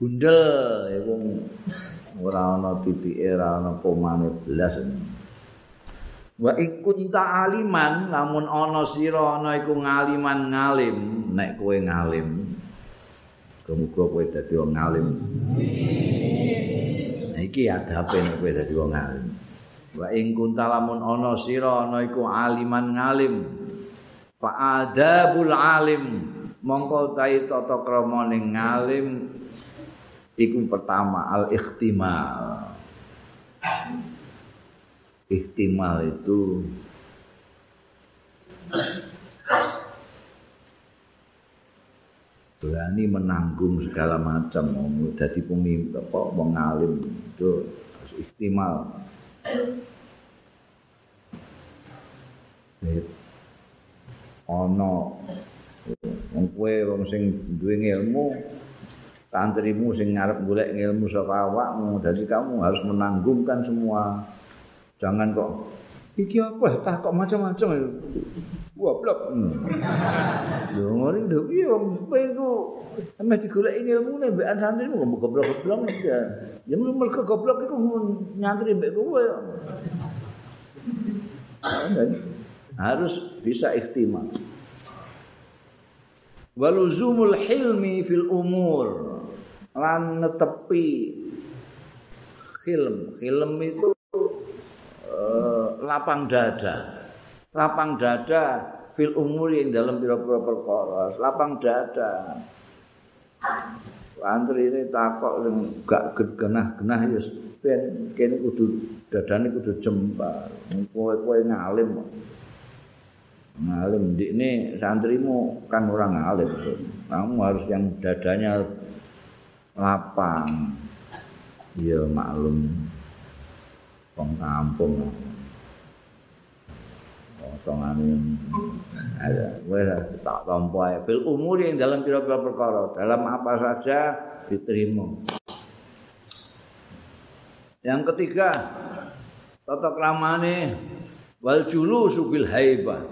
Bundel itu ora ana titike ora ana komane blas Wa ikun aliman lamun ana sira ana iku ngaliman ngalim nek kowe ngalim. Muga kowe dadi wong ngalim. Nah iki adabe nek kowe dadi wong ngalim. Wa ing kunta lamun ana sira ana iku aliman ngalim. Fa adabul alim mongko tai tata krama ning ngalim iku pertama al ikhtimal. Ihtimal itu berani menanggung segala macam. Mau jadi pemimpin apa mengalim itu harus ihtimal. Ono wong kowe wong sing duwe ilmu santrimu sing ngarep golek ilmu saka awakmu dadi kamu harus menanggungkan semua Jangan kok iki apa tak kok macam-macam goblok. Hmm. Lho ngene lho piye wong kowe iku emeh digoleki ilmune mbek santri kok goblok-goblok ya. Ya mergo goblok iku nyantri mbek kowe. Harus bisa ikhtimam. Waluzumul hilmi fil umur lan netepi hilm. Hilm itu lapang dada. Lapang dada fil umur yang dalam pira-pira perkara. Lapang dada. Antri ini takok yang gak genah-genah ya ben kene kudu dadane kudu jembar. Kowe-kowe ngalim. Ngalim di ini santrimu kan orang ngalim. Kamu harus yang dadanya lapang. Ya maklum. Wong kampung. Potongane ada. Wes tak tampa ae. Fil umur yang dalam pira-pira perkara dalam apa saja diterima. Yang ketiga tata kramane wal julu subil haibah.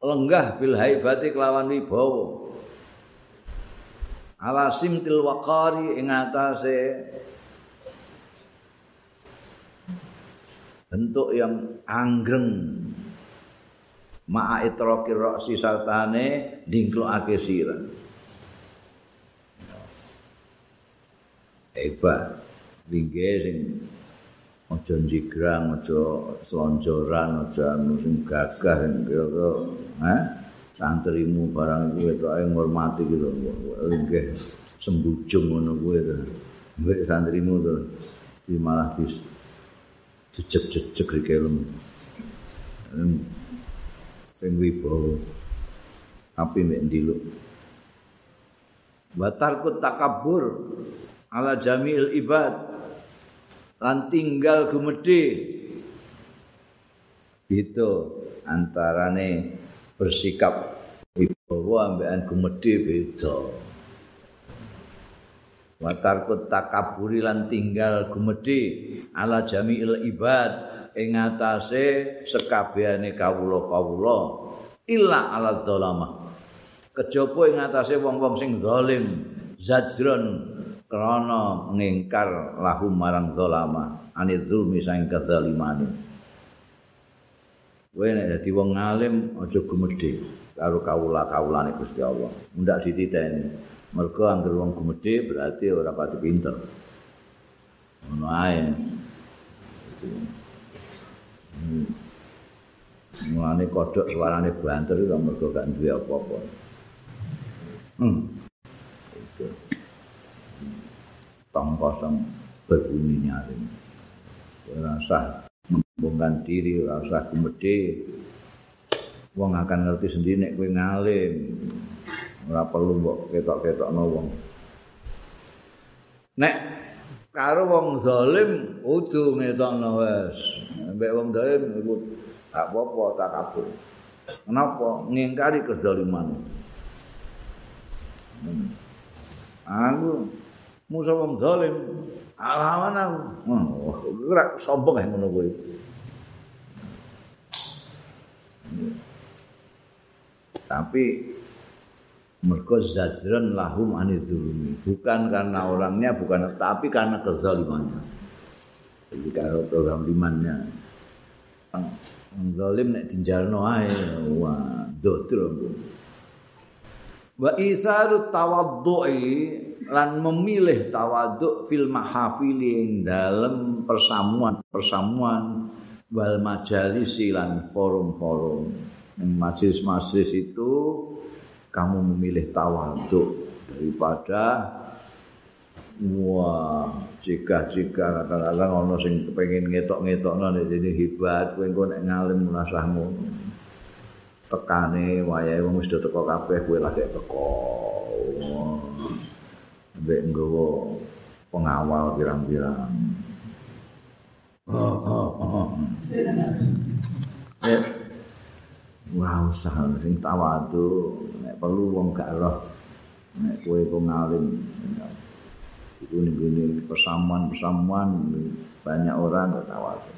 Lenggah bil haibati kelawan wibawa. Ala simtil waqari ing atase bentuk yang anggreng ma'a itraqir ra'si sartane dingklokake sira. Hebat. Ringge sing aja jigrang aja slonjoran aja sing gagah kira-kira ha santrimu barang iki ketok ae ngurmati gitu ringge sembujung ngono kuwi to. Mbek santrimu to. Di malah di jejeg-jejeg rike lemu ping wibawa. Api mek ndiluk. Batarku takabur ala jamil ibad. Lan tinggal gumedhe. Itu antarane bersikap wibawa ambekan gumedhe beda. Watarku takaburi lan tinggal gumedhe ala jamil ibad ing atase sekabehane kawula-kawula illa ala dzalama kejaba ing atase wong-wong sing zalim zajron krana ngingkar lahum marang dzalama anil zulmi saing kedzalimane kowe nek dadi wong alim aja gumedhe karo kawula-kawulane Gusti Allah. Ndak dititeni. Mergo anggere wong gumedhe berarti ora pati pinter. Ngono ae. Hmm. Mulane kodhok suarane banter iku mergo gak duwe apa-apa. Hmm. Itu. Tong kosong berbunyi nyaring. Ora usah membongkan diri, ora usah gumedhe. Wong akan ngerti sendiri nek kowe ngalim. Ora perlu mbok ketok-ketokno wong. Nek karo wong zalim kudu ngetokno wis. Mbek wong zalim iku apa-apa tak kabur. Kenapa? Ngingkari kezaliman. Hmm. Aku musuh wong zalim. Alaman aku. Oh, ora sombong ae ngono kuwi. Tapi mergo zajran lahum anidzulumi bukan karena orangnya bukan tapi karena kezalimannya. Jadi kalau kezalimannya zalim nek dijalno ae wah dotro wa isaru tawaddu'i lan memilih tawaduk fil mahafili ing dalem persamuan persamuan wal majalis lan forum-forum. Majelis-majelis itu kamu memilih tawaduk daripada wah jika-jika kadang-kadang ono sing kepengin ngetok-ngetokno nek dene hebat kowe engko nek ngalim rasahmu tekane wayahe wong wis teko kabeh kowe lagi teko. Mbek nggawa pengawal pirang-pirang. Oh, oh, oh. Wah, usah sing tawadu, nek perlu wong gak roh. Nek kowe kok ngalim. Iku ning persamuan-persamuan banyak orang gak tawadu.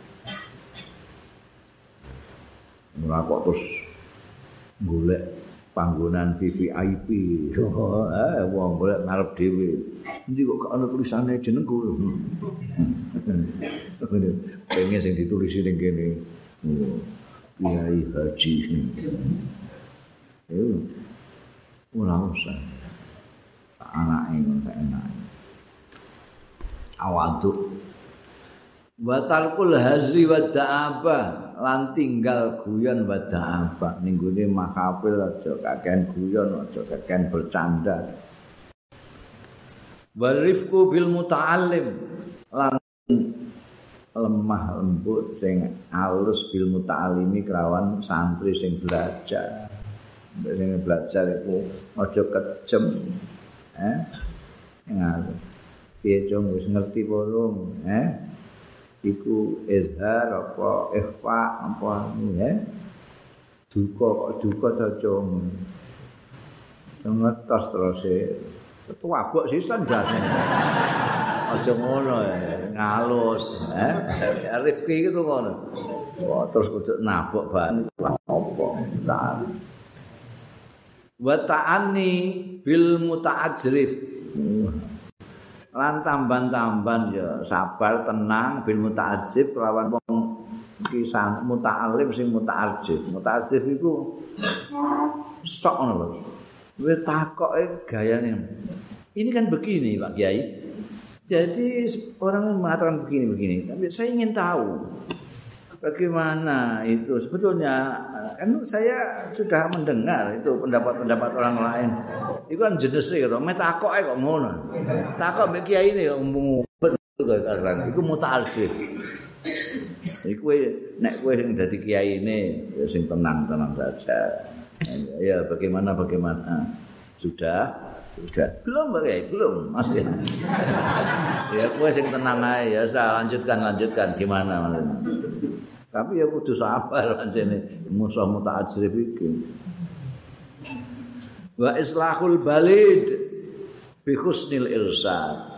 Ora kok terus golek panggonan VVIP. eh wong golek ngarep dhewe. Endi kok gak ana tulisane jenengku. Pengen sing ditulisi ning kene. Oh. kiai haji itu ora usah. Anak ini tak enak awaduk. Batalkul hazri wa da'aba lan tinggal guyon wa da'aba ning gone makapil aja kakean guyon aja kakean bercanda. Warifku bil muta'allim. Lan lemah lembut sing alus bil muta'alimi kerawan santri sing belajar sing belajar iku aja kejem eh? Ngalu piye cung? Wis ngerti bolong eh? Iku izhar apa ikhfa apa ya duka kok duka to cung? Ngetos terus e ketua bok sisan jane aja ngono ngalus eh? Rifki itu ngono. Terus kudu nabok ban apa wa ta'anni bil muta'ajrif. Lan tamban-tamban ya sabar tenang bil muta'ajrif lawan wong kisah muta'alim sing muta'ajrif. Muta'ajrif iku sok ngono lho. Kowe takoke gayane. Ini kan begini Pak Kiai. Jadi orang mengatakan begini-begini, tapi saya ingin tahu bagaimana itu sebetulnya kan saya sudah mendengar itu pendapat-pendapat orang lain. Itu kan jenisnya gitu, metakok kok ngono. Takok mbek kiai ini umum betul karena itu mutarjih. Iku nek kowe sing dadi kiai ini ya sing tenang-tenang saja. Ya bagaimana bagaimana sudah Sudah. Belum bagai, belum masih. ya gue sing tenang aja ya, saya lanjutkan lanjutkan gimana maksudnya. Tapi ya kudu sabar pancene musuh muta'ajrif iki. Wa islahul balid bi husnil irsad.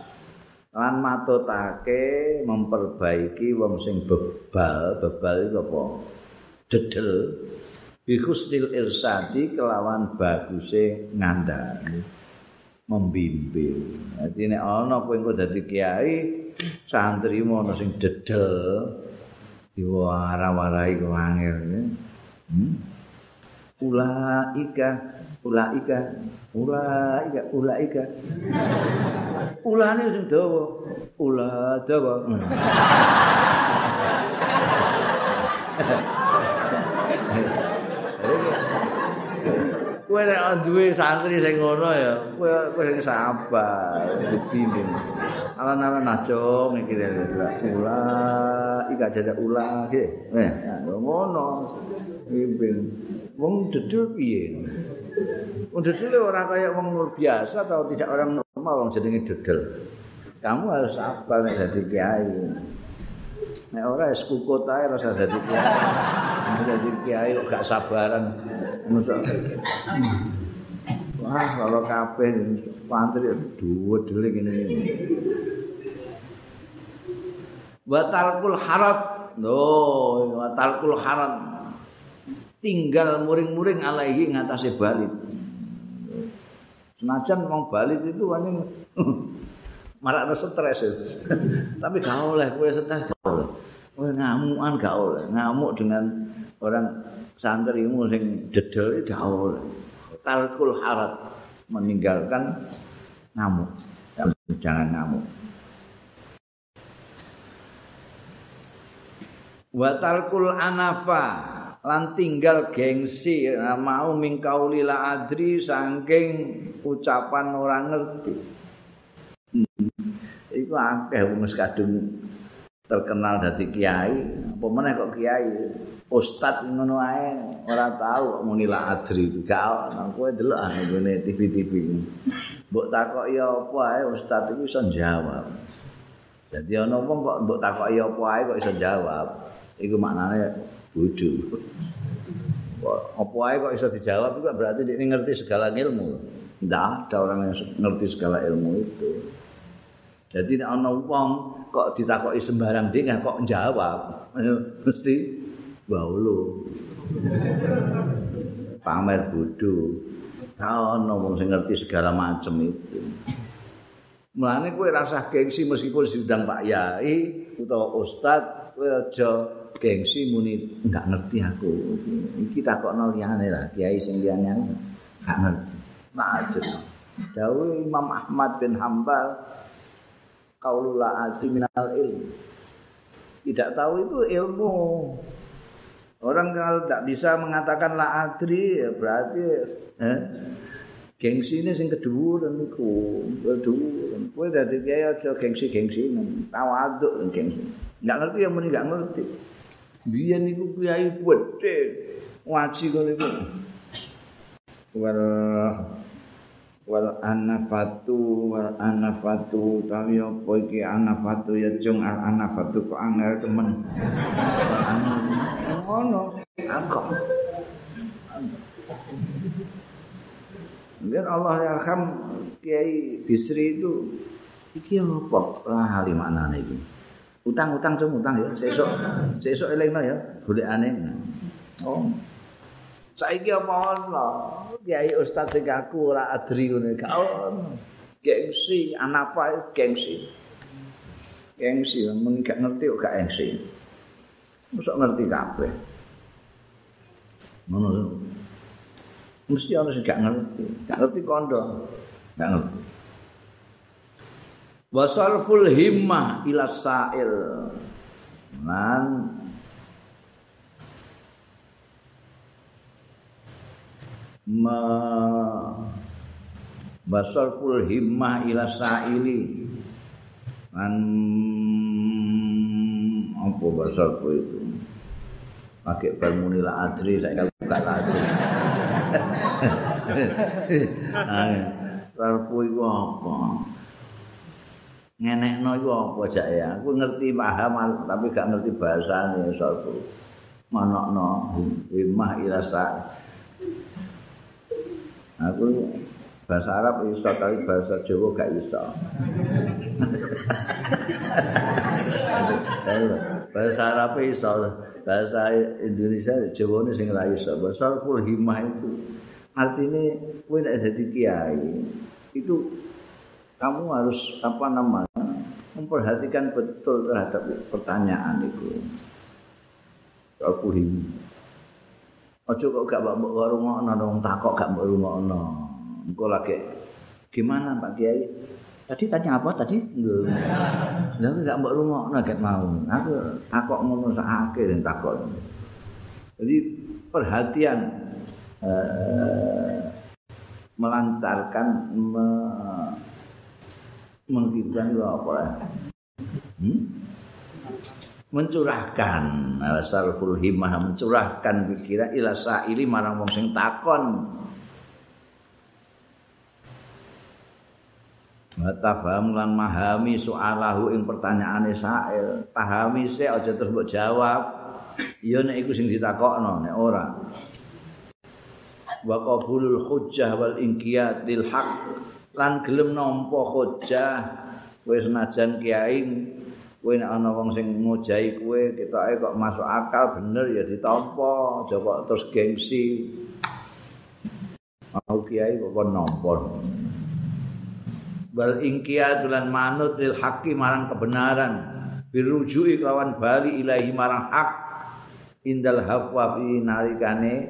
Lan matutake memperbaiki wong sing bebal, bebal itu apa? Dedel bi husnil irsadi kelawan baguse ngandani. membimbing. Dadi nek ana kowe engko dadi kiai, santri ana sing dedel diwara-warai kok angel. Hmm? ulaika ulaika ulaika ulaika ulane sing dawa ula dawa Kowe nek duwe santri sing ngono ya, kowe kowe sing sabar, dibimbing. Alan-alan aja mikir ula ika jaja ula iki. Eh, ngono. Bimbing. Wong dedul piye? Wong dedul ora kaya wong biasa atau tidak orang normal wong jenenge dedel. Kamu harus sabar nek dadi kiai. Nek ora es kukut ae rasa dadi kiai. Dadi kiai kok gak sabaran. Wah, kalau kabeh pantri duwe dhewe ngene iki. Batalkul harat. No, batalkul harat. Tinggal muring-muring alaihi ngatasé balit. Senajan wong balit itu wani marak stres. Tapi gak oleh kowe stres gak oleh. Kowe ngamukan gak oleh. Ngamuk dengan orang santrimu sing dedel iki gak oleh. Talkul harat meninggalkan ngamuk. Jangan ngamuk. Wa talkul anafa lan tinggal gengsi mau mingkauli la adri saking ucapan orang ngerti. Hmm. Iku akeh wong kadung terkenal dadi kiai, apa meneh kok kiai? Ustad ngono ae ora tahu kok muni la adri gak ono kowe delok ngene TV-TV. Mbok takoki apa ae ustad iku iso jawab. Jadi ana wong kok mbok takoki apa ae kok iso jawab. Iku maknane bodho. Apa ae kok iso dijawab itu berarti dia ngerti segala ilmu. Tidak ada orang yang ngerti segala ilmu itu. Jadi nek ana wong kok ditakoki sembarang dia kok jawab, mesti baulo. Pamer bodho. Ka ana wong sing ngerti segala macam itu. Mulane kowe rasa gengsi meskipun diundang Pak Yai utawa ustaz, kowe aja gengsi muni enggak ngerti aku. Iki takokno liyane lah, kiai sing liyane enggak ngerti. Macet. Dawe Imam Ahmad bin Hambal qaulul ati minal ilm. Tidak tahu itu ilmu. Orang kalau tidak bisa mengatakan la adri ya berarti eh, gengsi ini sing kedua dan niku kedua. Kowe dadi kiai aja gengsi-gengsi tawaduk dan gengsi. Enggak ngerti yang muni enggak ngerti. Biyen niku kiai gede ngaji kene iku. Wal wal anafatu wal anafatu tawi apa iki anafatu? Ya jung al anafatu kok angel temen. Ngono. Aku. Biar Allah yarham Kiai Bisri itu iki apa? Lah mana iki. Utang-utang cum utang ya. Sesuk sesuk elingno ya. Golekane. Oh. Saiki apa ono kiai ustaz sing aku ora adri ngene gak ono. Gengsi anafa gengsi. Gengsi mung gak ngerti kok gak gengsi. Mosok ngerti kabeh. Ngono mesti ono sing gak ngerti. Gak ngerti kondo gak ngerti. Wasalful himmah ila sa'il. Lan ma basarful himmah ila sa'ili. An apa basarku itu? Pakai bermunila adri saya buka lagi sarfu itu apa? Ngenekno itu apa cak ya? Aku ngerti paham tapi gak ngerti bahasa nih sarfu manokno himmah ila sa'ili Aku bahasa Arab iso tapi bahasa Jawa gak iso. bahasa Arab iso, bahasa Indonesia Jawa ini sing ra iso. Bahasa full himah itu artinya kowe nek dadi kiai itu kamu harus apa namanya memperhatikan betul terhadap pertanyaan itu. Aku himah. Aja kok gak mbok rungokno wong takok gak mbok rungokno. Engko lagi gimana Pak Kiai? Tadi tanya apa tadi? Lah gak mbok rungokno gak mau. Aku takok ngono sakake den takok. Jadi perhatian eh, melancarkan me, menghidupkan apa ya? Mencurahkan sarful himmah mencurahkan pikiran ila saili marang wong sing takon Matafaham lan mahami soalahu ing pertanyaane sail. Pahami sik aja terus mbok jawab. Ya nek iku sing ditakokno nek ora. Wa qabulul hujjah wal inqiyad lil haq lan gelem nampa hujjah wis senajan kiai kowe nek ana wong sing ngojahi kowe ketoke kok masuk akal bener ya ditampa aja kok terus gengsi. Mau kiai kok nampa bal ingkiatulan manut lil haqqi marang kebenaran. Birujui kelawan bali ilahi marang hak. Indal hafwa fi nalikane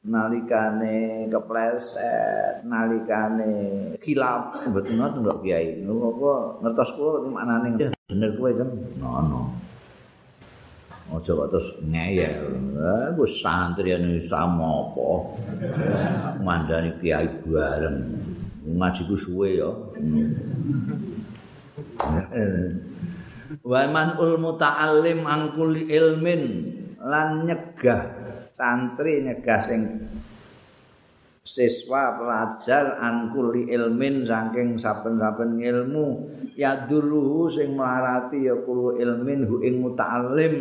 nalikane kepleset nalikane kilap mboten ngoten kok Kiai apa ngertos kula maknane bener kowe kan ngono Ojo kok terus ngeyel. Eh, gue santri yang sama apa. Mandani kiai bareng. Ngaji ku suwe ya. Wa man ul muta'allim an ilmin lan nyegah santri nyegah sing siswa pelajar an kulli ilmin saking saben-saben ilmu. Ya duluhu sing melarati ya kullu ilmin hu ing muta'allim.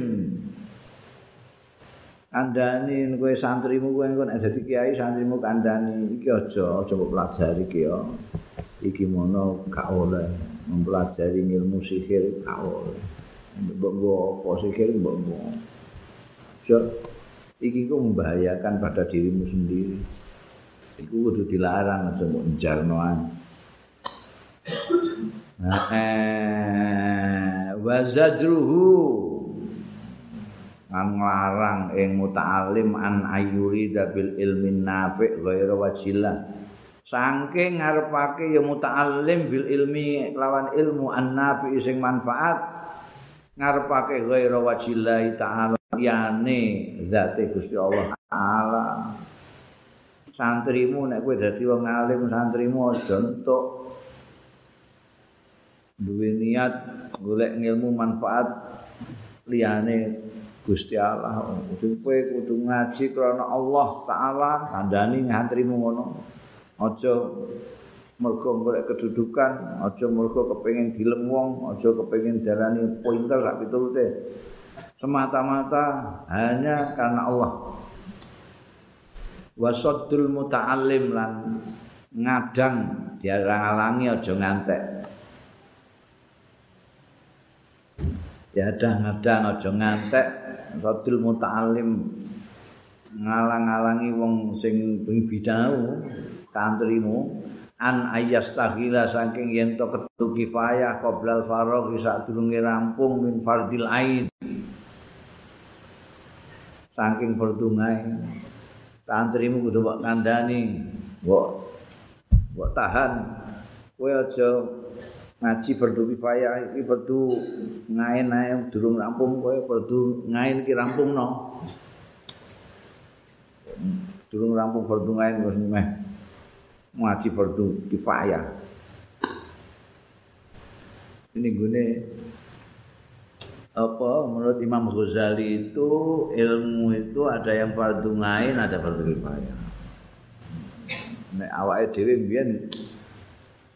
Kandhani kowe santrimu engko nek dadi kiai santrimu kandhani. Iki aja aja pelajari iki ya. Iki mono gak oleh mempelajari ilmu sihir gak oleh. Mbok apa sihir mbok iki ku membahayakan pada dirimu sendiri. Iku kudu dilarang aja mbok njarnoan. Nah, eh wa zajruhu an nglarang ing muta'alim an ayuri bil ilmin nafi' ghairu wajillah. Saking ngarepake ya muta'alim bil ilmi lawan ilmu an nafi' sing manfaat ngarepake ghairu wajillah ta'ala liyane zate Gusti Allah taala. Santrimu nek kowe dadi wong alim santrimu aja entuk. Duwe niat golek ilmu manfaat liyane Gusti Allah. Kudu kowe kudu ngaji krana Allah taala kandhani santrimu ngono. Aja mergo golek kedudukan aja mergo kepengin dilem wong aja kepengin darani pointer sak pitulute semata-mata hanya karena Allah. Wasaddul muta'allim lan ngadang diarang-alangi aja ngantek. Ya ngadang aja ngantek. Wasaddul muta'allim ngalang-alangi wong sing bidau kantrimu an ayastahila saking yen to ketu kifayah qoblal faragh sak durunge rampung min fardil ain saking berdungai santrimu kudu mbok kandhani mbok mbok tahan. Kowe aja ngaji fardu kifayah iki fardu ngain ae durung rampung kowe fardu ngain iki rampungno. Durung rampung fardu ngain wis meh ngaji fardu kifayah. Ini gune apa menurut Imam Ghazali itu ilmu itu ada yang fardu ngain ada fardu kifayah. Nek awake dhewe mbiyen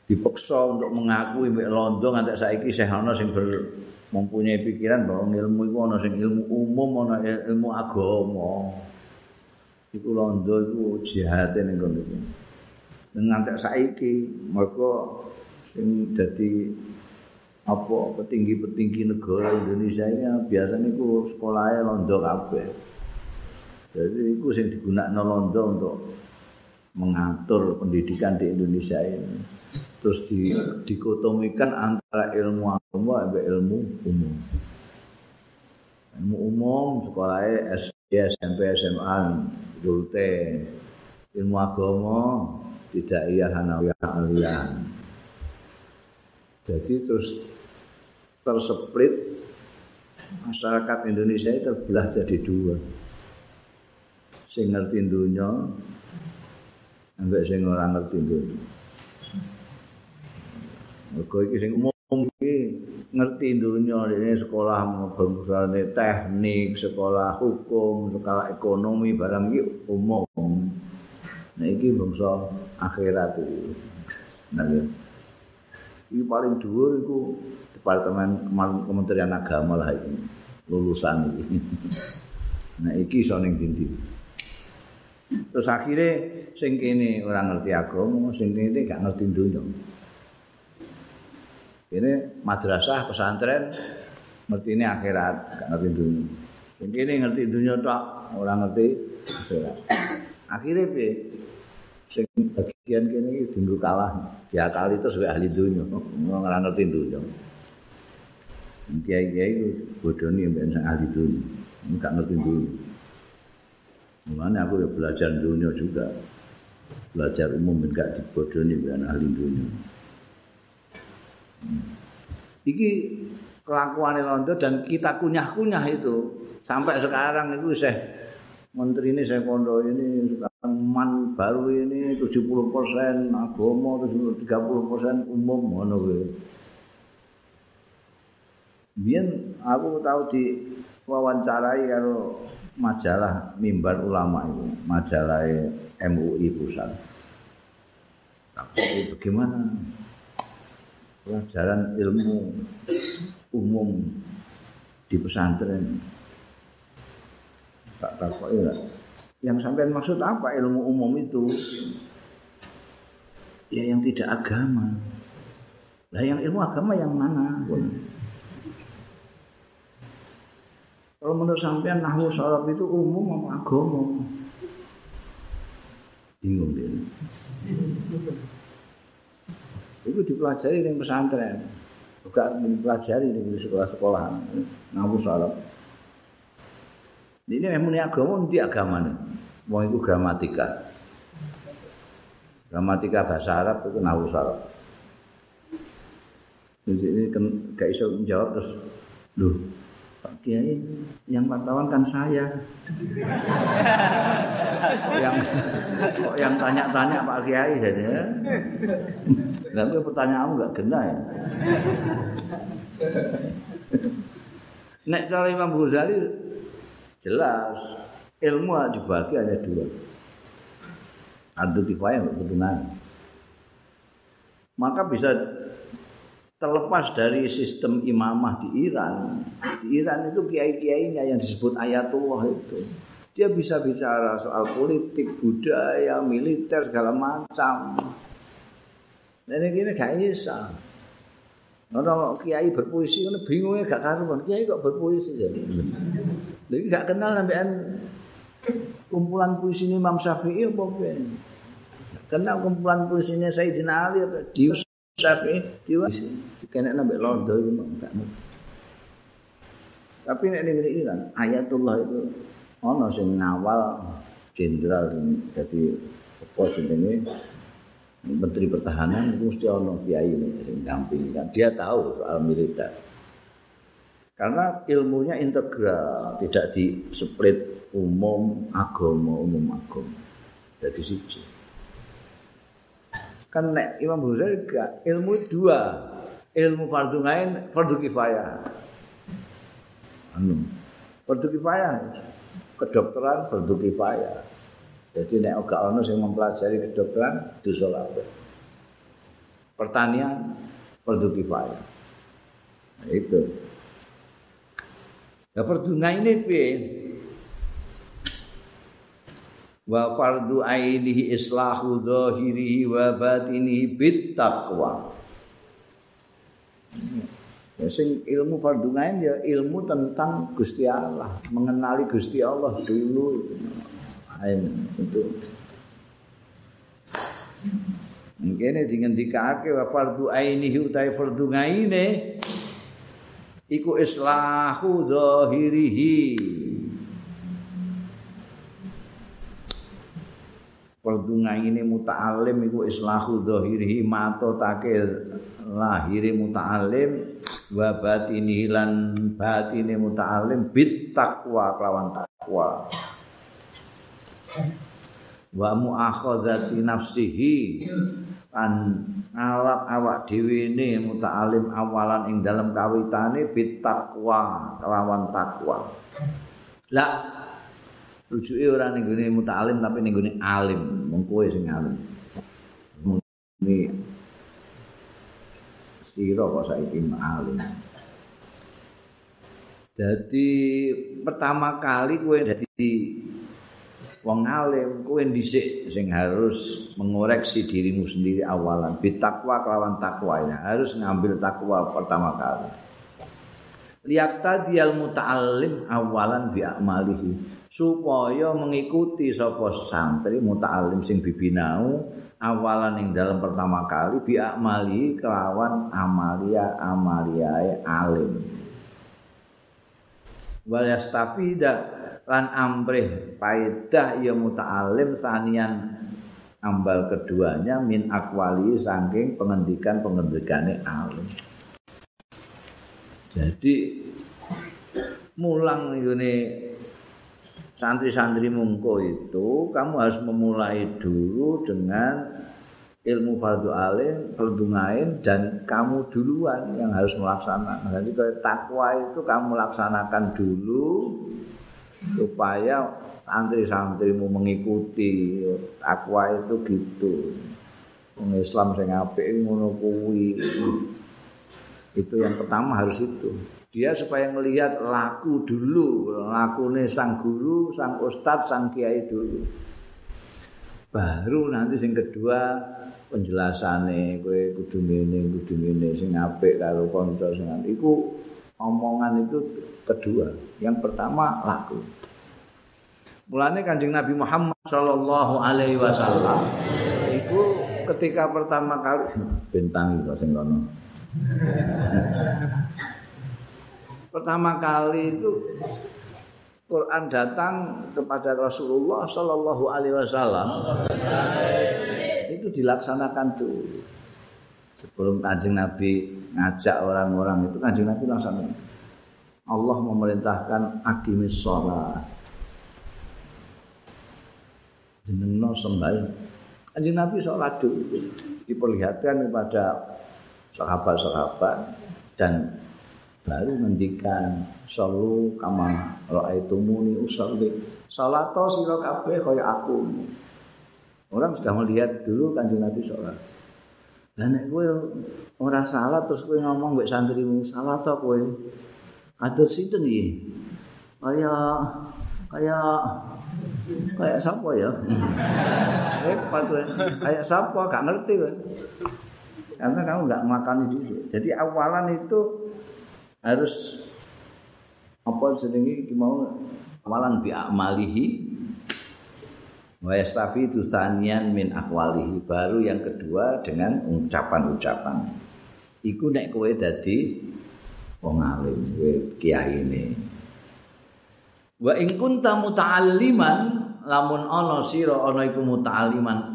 dipaksa untuk mengakui mbek londo nganti saiki sih ana sing ber, mempunyai pikiran bahwa ilmu itu ana sing ilmu umum ana ilmu agama. Iku londo iku jihate ning kono iki. Nganti saiki mergo sing dadi apa petinggi-petinggi negara Indonesia ini biasanya itu sekolahnya londo kabeh. Jadi itu yang digunakan londo untuk mengatur pendidikan di Indonesia ini. Terus di, dikotomikan antara ilmu agama dan ilmu umum. Ilmu umum sekolahnya S ya SMP SMA dulute ilmu agama tidak iya hanawiyah alian jadi terus terseprit masyarakat Indonesia itu terbelah jadi dua sing ngerti dunia ambek sing ora ngerti dunia Mergo iki sing umum iki ngerti dunia ini sekolah bangsa teknik, sekolah hukum, sekolah ekonomi barang iki umum. Nah iki bangsa akhirat iki. Nah iki paling dhuwur iku Departemen Kementerian Agama lah iki lulusan iki. Nah iki iso ning dindi. Terus akhirnya sing kene ora ngerti agama, sing kene gak ngerti dunya. Ini madrasah pesantren ngerti ini akhirat, gak ngerti dunia. Sing kene ngerti dunia tok, ora ngerti akhirat. Akhirnya piye? Sing bagian kene iki dinggo kalah, diakali terus wae ahli dunia, ora ngerti dunia. Kiai-kiai itu bodoni mbek ahli dunia, gak ngerti dunia. Mulanya aku ya belajar dunia juga. Belajar umum enggak dibodoni dengan ahli dunia. Hmm. Iki kelakuan Londo dan kita kunyah-kunyah itu sampai sekarang itu saya menteri ini saya pondok ini sekarang man baru ini 70 persen agama terus 30 persen umum mana Biar aku tahu di wawancarai kalau majalah mimbar ulama itu, majalah MUI pusat. Tapi bagaimana pelajaran ilmu umum di pesantren? Tak tahu ya. Yang sampai maksud apa ilmu umum itu? Ya yang tidak agama. Lah yang ilmu agama yang mana? Kalau menurut sampean nahwu sorab itu umum apa agama? Bingung dia. Itu dipelajari di pesantren. Bukan dipelajari di sekolah-sekolah. Nahwu sorab. Ini memang agama, ini agama nih. Mau itu gramatika. Gramatika bahasa Arab itu nahwu sorab. Jadi ini gak bisa menjawab terus, loh Pak Kiai yang wartawan kan saya. yang yang tanya-tanya Pak Kiai saja. Tapi pertanyaanmu enggak kena ya. Nek cara Imam Ghazali jelas ilmu dibagi ada dua. Adu kifayah kebetulan. Maka bisa terlepas dari sistem imamah di Iran, di Iran itu kiai-kiainya yang disebut ayatullah itu. Dia bisa bicara soal politik, budaya, militer segala macam. Dan ini gak bisa. Orang kiai berpuisi, kan bingungnya gak karuan. Kiai kok berpuisi jadi. Jadi gak kenal sampean kumpulan puisi Imam Syafi'i apa Kenal kumpulan puisinya Sayyidina Ali apa? Dius Syafi'i diwas kena nambah londo itu enggak Tapi nek ning Iran ayatullah itu ana sing ngawal jenderal jadi apa jenenge Menteri Pertahanan itu mesti ono kiai sing dampingi kan dia tahu soal militer. Karena ilmunya integral, tidak di split umum agama umum agama. Jadi siji. Kan nek Imam Ghazali gak ilmu dua. Ilmu fardu ngain fardu kifayah. Anu fardu kifayah. Kedokteran fardu kifayah. Jadi nek gak ono sing mempelajari kedokteran dosa lawe pertanian fardu kifayah. Nah, itu. Ya ngain ini wa fardu ainihi islahu dhahirihi wa batinihi bit taqwa ya sing ilmu fardu ain ya ilmu tentang Gusti Allah mengenali Gusti Allah dulu ain itu. Mungkin dengan dikake wa fardu ainihi utai fardu ngaine? Iku islahu dhahirihi ini muta'alim iku islahu dhahirihi mato take lahiri muta'alim wa batinihi lan batini muta'alim bit taqwa kelawan takwa. Wa muakhadzati nafsihi an ngalap awak dhewe ne muta'alim awalan ing dalam kawitane bit taqwa kelawan takwa. La rujuke ora ning gone muta'alim tapi ning gone alim. Mung kowe sing alim. Ini sira kok saiki alim. Jadi pertama kali kowe dadi wong alim kowe dhisik sing harus mengoreksi dirimu sendiri awalan. Bitakwa kelawan takwa ini harus ngambil takwa pertama kali. Lihat tadi al muta'alim awalan bi amalihi supaya mengikuti sapa santri muta'alim sing bibinau awalan yang dalam pertama kali bi amali kelawan amalia amaliae alim. Wal yastafida lan amrih paidah ya muta'alim sanian ambal keduanya min akwali saking pengendikan pengendikane alim. Jadi mulang ini santri-santri mungko itu kamu harus memulai dulu dengan ilmu fardu alim, fardu ngain dan kamu duluan yang harus melaksanakan. Jadi kalau takwa itu kamu laksanakan dulu supaya santri-santrimu mengikuti takwa itu gitu. Wong Islam sing apik ngono kuwi. Itu yang pertama harus itu. Dia supaya melihat laku dulu lakune sang guru sang ustadz sang kiai dulu. Baru nanti sing kedua penjelasane kowe kudu ngene kudu ngene sing apik karo kanca sing iku omongan itu kedua. Yang pertama laku. Mulane kanjeng Nabi Muhammad sallallahu alaihi wasallam iku ketika pertama kali bintang itu sing kono pertama kali itu Quran datang kepada Rasulullah Shallallahu Alaihi Wasallam. Itu dilaksanakan tuh. Sebelum kanjeng Nabi ngajak orang-orang itu kanjeng Nabi langsung Allah memerintahkan akimis sholat. Jenengno sembahyang kanjeng Nabi sholat dulu. Diperlihatkan kepada sahabat-sahabat dan baru ngendikan salu kama raaitumuni usolli salato sira kabeh kaya aku. Orang sudah melihat dulu kanjeng Nabi sholat. Dan nek kowe ora salat terus kowe ngomong mbek santrimu salat to kowe. Atur sinten iki? Kaya kaya kaya sapa ya? Repot kowe. Kaya sapa? Gak ngerti kowe. Karena kamu nggak makan itu jadi awalan itu harus apa jenenge iki mau? Amalan bi amalihi. Wa yastafidu sanian min aqwalihi baru yang kedua dengan ucapan-ucapan. Iku nek kowe dadi wong alim kowe kiai ini. Wa in kunta muta'alliman lamun ana sira ana iku muta'alliman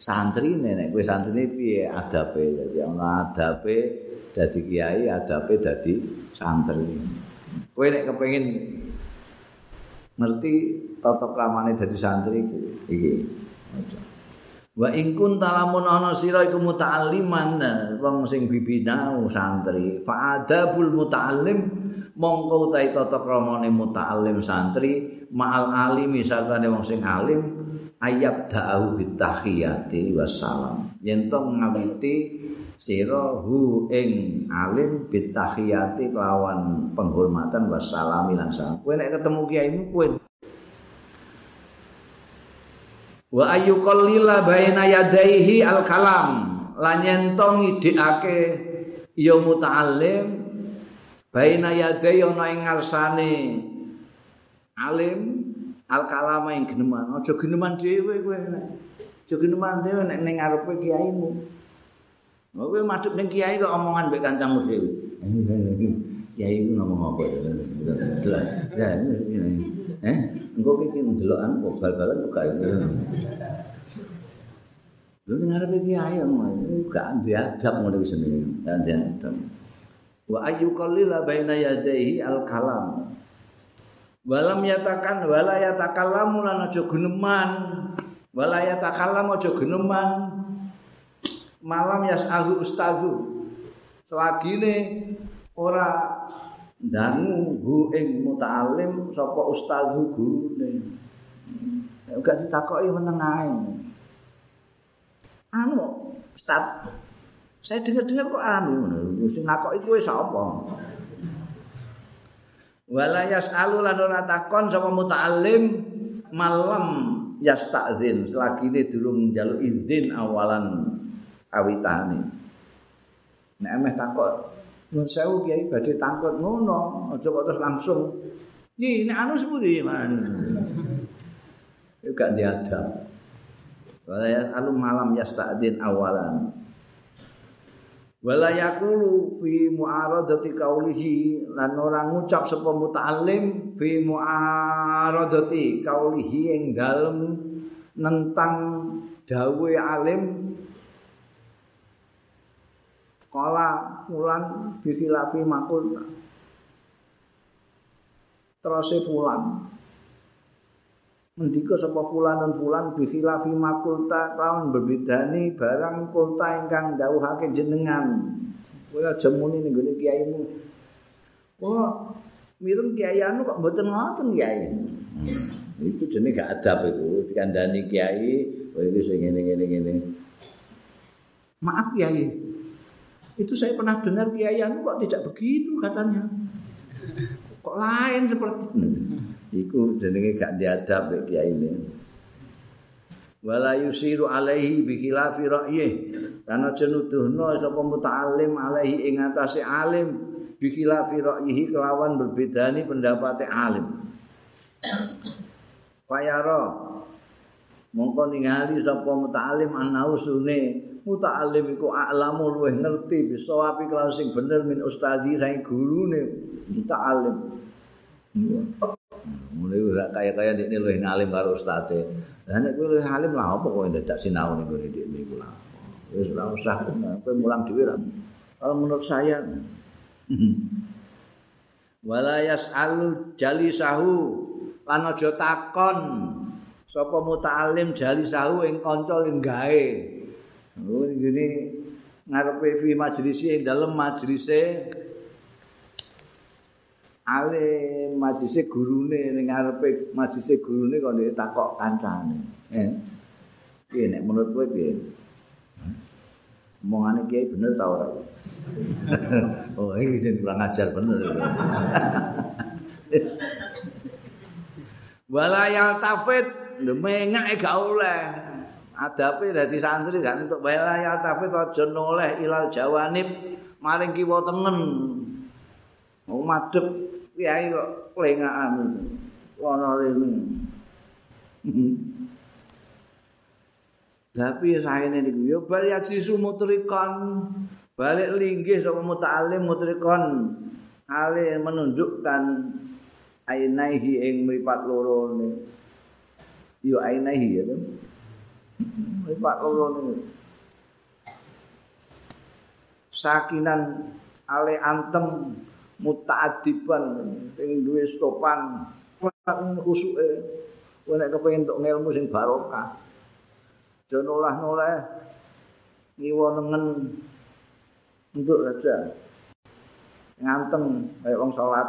santri nek kowe santri piye adabe dadi ana adabe dadi kiai adabe dadi santri. Kowe nek kepengin ngerti tata kramane dadi santri iki. Wa in kunta lamun ana sira iku muta'alliman wong sing bibinau santri fa adabul muta'allim mongko utahe tata kramane muta'allim santri ma'al alimi sartane wong sing alim ayab da'u bitahiyati wassalam. Yen to ngawiti sira hu ing alim bitahiyati kelawan penghormatan wassalami lan salam. Kowe nek ketemu kiaimu kowe. Wa ayu qallila baina yadaihi al kalam lan nyentong idikake ya muta'allim baina yadai ana ing ngarsane alim al kalama ing geneman aja geneman dhewe kowe nek aja geneman dhewe nek ning ngarepe kiaimu kowe madhep ning kiai kok omongan mbek kancamu dhewe. Kiai iku ngomong apa ya? Ya, Eh, engko iki ndelokan kok bal-balan kok gak Lha ngarepe kiai gak diadab ngono wis jenenge. Diadab. Wa ayu qallila baina yadayhi al kalam. Walam yatakan wala yatakallamu lan aja geneman. Wala yatakallam aja geneman. Malam yasalu ustazu. Selagine ora dangu hu ing muta'alim sapa ustazu gurune. Gak ditakoki meneng ae. anu Ustaz saya dengar-dengar kok anu sing nakoki kowe sapa wala yasalu lan ora takon sapa muta'allim malam yastazin selagi ini durung njaluk izin awalan awitane nek ameh takok Nuwun sewu kiai badhe tangkut ngono, aja kok terus langsung. Iki nek anu sepundi man. Iku gak diadab. wala yasalu malam yasta'din awalan wala yaqulu fi mu'aradati qaulihi lan ora ngucap sapa muta'allim fi mu'aradati qaulihi ing dalem nentang dawuhe alim. Kala fulan bi khilafi makul. Terus fulan mendika sapa fulan dan fulan bi khilafi makulta kaun berbedani barang kulta ingkang dawuhake jenengan. Kowe aja muni ning gone kiaimu. Kok mireng kiai anu kok mboten ngoten kiai? Hmm. iku jenenge gak adab iku dikandani kiai kowe iki sing ngene-ngene ngene maaf kiai. Itu saya pernah dengar kiai anu kok tidak begitu katanya. Kok lain seperti itu iku jenenge gak diadab nek kiai ini wala yusiru alaihi bi khilafi ra'yih. Lan aja nuduhno sapa muta'allim alaihi ing atase alim bi khilafi ra'yihi kelawan berbedani pendapate alim. Payaro mongko ningali sapa muta'allim anau sune muta'allim iku a'lamu luweh ngerti bisa api kelawan sing bener min ustadi saing gurune muta'allim Mulai ora kaya-kaya dekne luwih ngalim karo. Lah nek kowe luwih alim lah apa kowe ndak sinau ning ngene dekne iku lah. Wis ora usah kowe mulang ra. Kalau menurut saya wala yas'alu jalisahu lan aja takon sapa muta'alim jalisahu ing kanca gawe. Oh ngene ngarepe fi majlisi ing dalem majlise ale majise gurune ning ngarepe majise gurune kok nek takok kancane. Eh. Piye nek menurut kowe piye? Omongane kiai bener ta ora? oh, iki sing kurang ajar bener. Wala yaltafit demengake gak oleh. Adape dadi santri gak entuk wala yaltafit aja noleh ilal jawanib maring kiwa tengen. Mau madhep kiai kok lengaan ana rene. Tapi saene niku? Yo bali aji sumutrikon balik linggih sapa muta'alim mutrikon ale menunjukkan ainaihi ing mripat loro ne. Yo ainaihi ya kan? Mripat loro ne. Sakinan ale antem muta'adiban sing duwe stopan. Khusuke kowe nek kepengin entuk ilmu sing barokah. Aja nolah-nolah ngiwa nengen. Untuk saja. Nganteng kayak wong salat.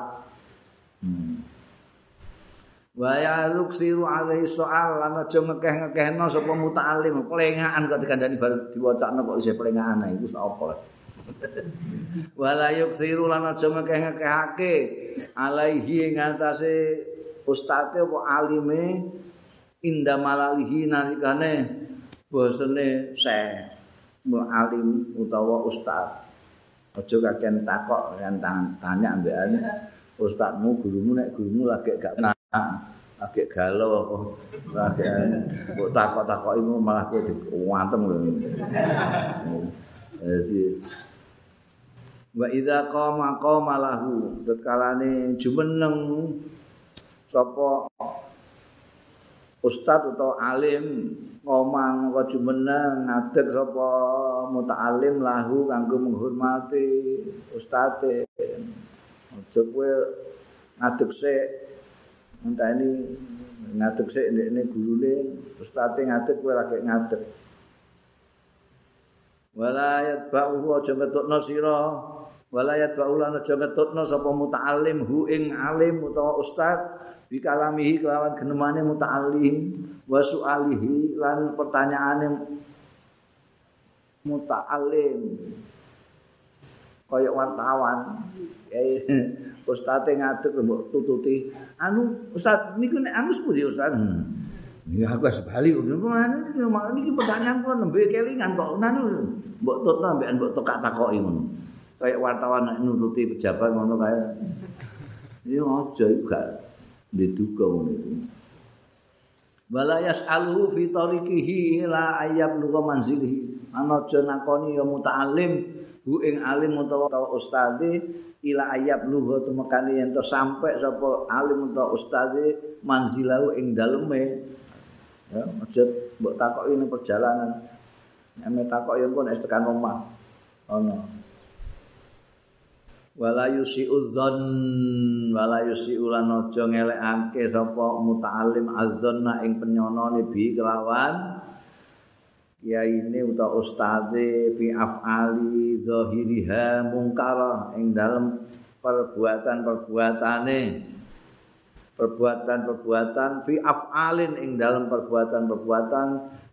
Hmm. wa ya luksiru alaihi soal lan aja ngekeh-ngekehno sapa muta'alim pelengahan kok dikandani bar diwacakno kok isih pelengahan iku sapa wala yuksiru lan aja ngekeh-ngekehake. Alaihi ing atase ustate apa alime inda malalihi nalikane bosene se alim utawa ustaz aja kakean takok kan tanya ambekan ustazmu gurumu nek gurumu lagi gak kena lagi galau lagi kok takok-takok iku malah kowe diwantem lho jadi wa idza qama qama lahu tetkalane jumeneng sapa ustaz atau alim ngomong kok jumeneng ngadeg sapa muta'alim lahu kanggo menghormati ustate aja kowe ngadeg sik enteni ngadeg sik ndekne gurune ustate ngadeg kowe lagi ngadeg. Walayat ba'u aja ngetokno sira walayat ba'u lan aja ngetokno sapa muta'alim hu ing alim utawa ustaz bikalamihi kelawan genemane muta'allim wa su'alihi lan pertanyaane muta'allim. Kaya wartawan. Ustate ngadeg mbok tututi. Anu ustaz niku nek anu sepundi ustaz? Ya aku wis bali ngono iki? Pertanyaan kula nembe kelingan kok. Anu mbok tutno mbek mbok tokak takoki ngono. Kayak wartawan nututi pejabat ngono kae. Ya aja gak diduga ngono iku wala yas'aluhu fi tariqihi ila ayyab luga manzilihi. Ana aja nakoni ya muta'allim hu ing alim utawa ustadi ila ayyab luga tumekane yen to sampe sapa alim utawa ustadi manzilahu ing daleme. Ya aja mbok takoki ning perjalanan. Nek takok yen kok nek tekan omah. Ana wala yusi'u dzan wala yusi'u lan aja ngelekake sapa muta'allim adzanna ing penyonone bi kelawan ya ini uta ustaze fi af'ali zahiriha mungkara ing dalem perbuatan-perbuatane perbuatan-perbuatan fi af'alin ing dalem perbuatan-perbuatan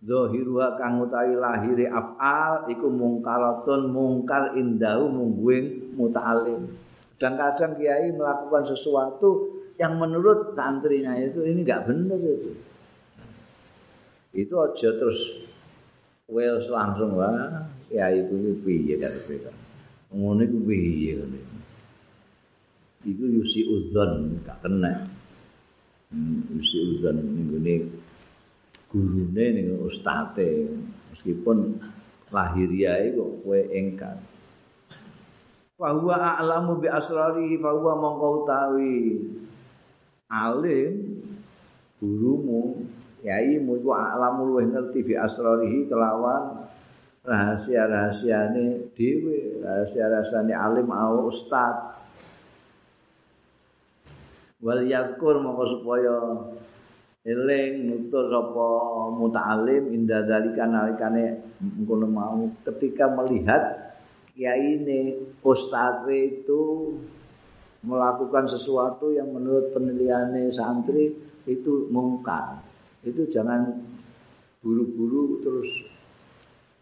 zahiruha kang utawi lahire af'al iku mungkaratun mungkar indahu mungguing muta'alim. Kadang-kadang kiai melakukan sesuatu yang menurut santrinya itu ini enggak benar itu. Itu aja terus well langsung wah kiai kuwi piye karo mereka. Ngono iku piye ngene. Iku yusi udzon gak kena. Hmm, yusi udzon ning gurune ning ustate. Meskipun lahiriae kok kowe engkar wa huwa a'lamu bi asrarihi fa huwa mongko utawi alim gurumu yai mu a'lamu luwih ngerti bi asrarihi kelawan rahasia-rahasiane dhewe rahasia-rahasiane alim au ustad wal yakur mongko supaya eling nutur sapa muta'alim inda dalika nalikane ngono mau. Ketika melihat kiai ini ustadz itu melakukan sesuatu yang menurut penilaian santri itu mungkar. Itu jangan buru-buru terus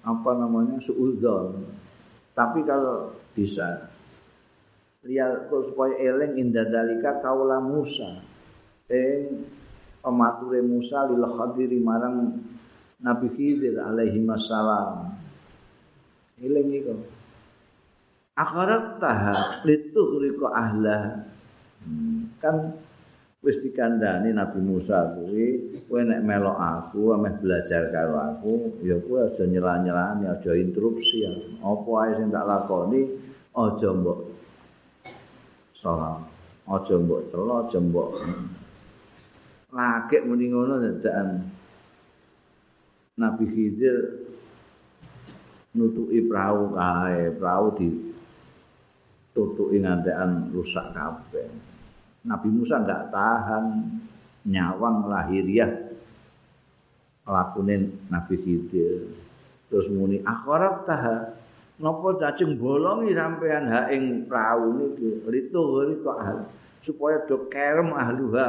apa namanya suudzon. Tapi kalau bisa lihat supaya eling inda dalika kaula Musa eh pemature Musa lil khadiri marang Nabi Khidir alaihi wassalam. Iling iku. Akharat taha lituhriko ahla. Hmm, kan wis dikandani Nabi Musa kuwi kowe nek melok aku ameh belajar karo aku ya kowe aja nyela-nyelani aja interupsi. Apa ae sing tak lakoni aja mbok salah. Aja mbok celo, aja mbok lagek muni ngono dadakan Nabi Khidir nutuki perahu kae, perahu di tutuki ngantekan rusak kabeh. Nabi Musa enggak tahan nyawang lahiriah lakunin Nabi Khidir. Terus muni akhirat taha napa cacing bolongi sampean ha ing perahu niki ritu kok supaya do kerem ahluha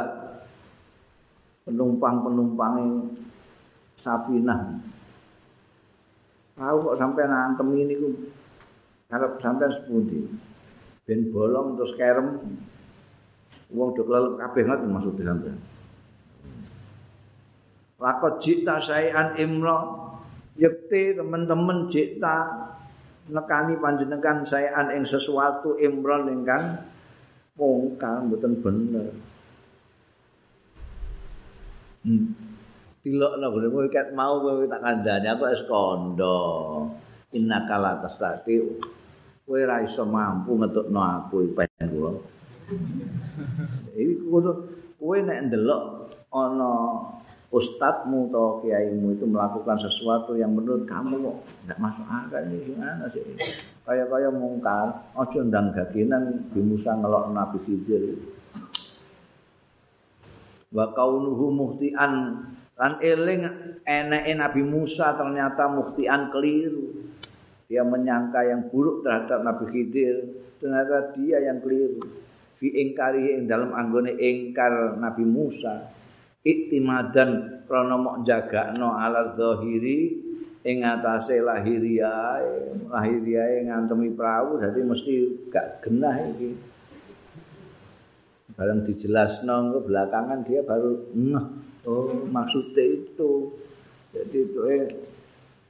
penumpang-penumpang Safinah. Tahu kok sampai nantem ini ku sampai sepundi. Ben bolong terus kerem. Wong dok lalu kabeh ngoten maksud sampai. Lakot jita sayan imro Yekti teman-teman jita nekani panjenengan sayan ing sesuatu imron ingkang mungkar mboten bener. Tilokno gone kowe ket mau kowe tak kandhani aku wis kandha. Innaka la tastati. Kowe ra iso mampu ngetokno aku pengen kula. Iki kowe nek ndelok ana ustadzmu atau kiaimu itu melakukan sesuatu yang menurut kamu kok tidak masuk akal ini gimana sih? Kayak kayak mungkar ojo ndang gaginan di Musa ngelok Nabi Khidir. Wa kaunuhu muhtian lan eling eneke Nabi Musa ternyata muhtian keliru. Dia menyangka yang buruk terhadap Nabi Khidir ternyata dia yang keliru. Fi ingkari ing dalam anggone ingkar Nabi Musa iktimadan krana mok jagakno ala zahiri ing atase lahiriae lahiriae ngantemi perahu dadi mesti gak genah iki. Bareng dijelasno ke belakangan dia baru ngeh. Oh maksudnya itu. Jadi itu eh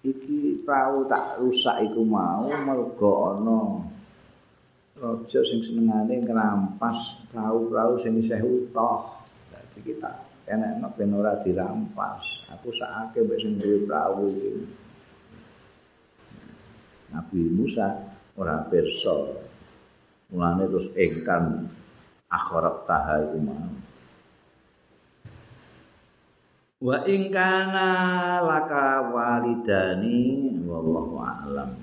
iki perahu tak rusak iku mau mergo ana raja sing senengane ngrampas perahu-perahu sing isih utuh. Dadi kita enek nek ben ora dirampas. Aku sakake mbek sing duwe prawu iki. Nabi Musa ora pirsa. Mulane terus engkan akhirat taha iku wa ing kana laka walidani wallahu a'lam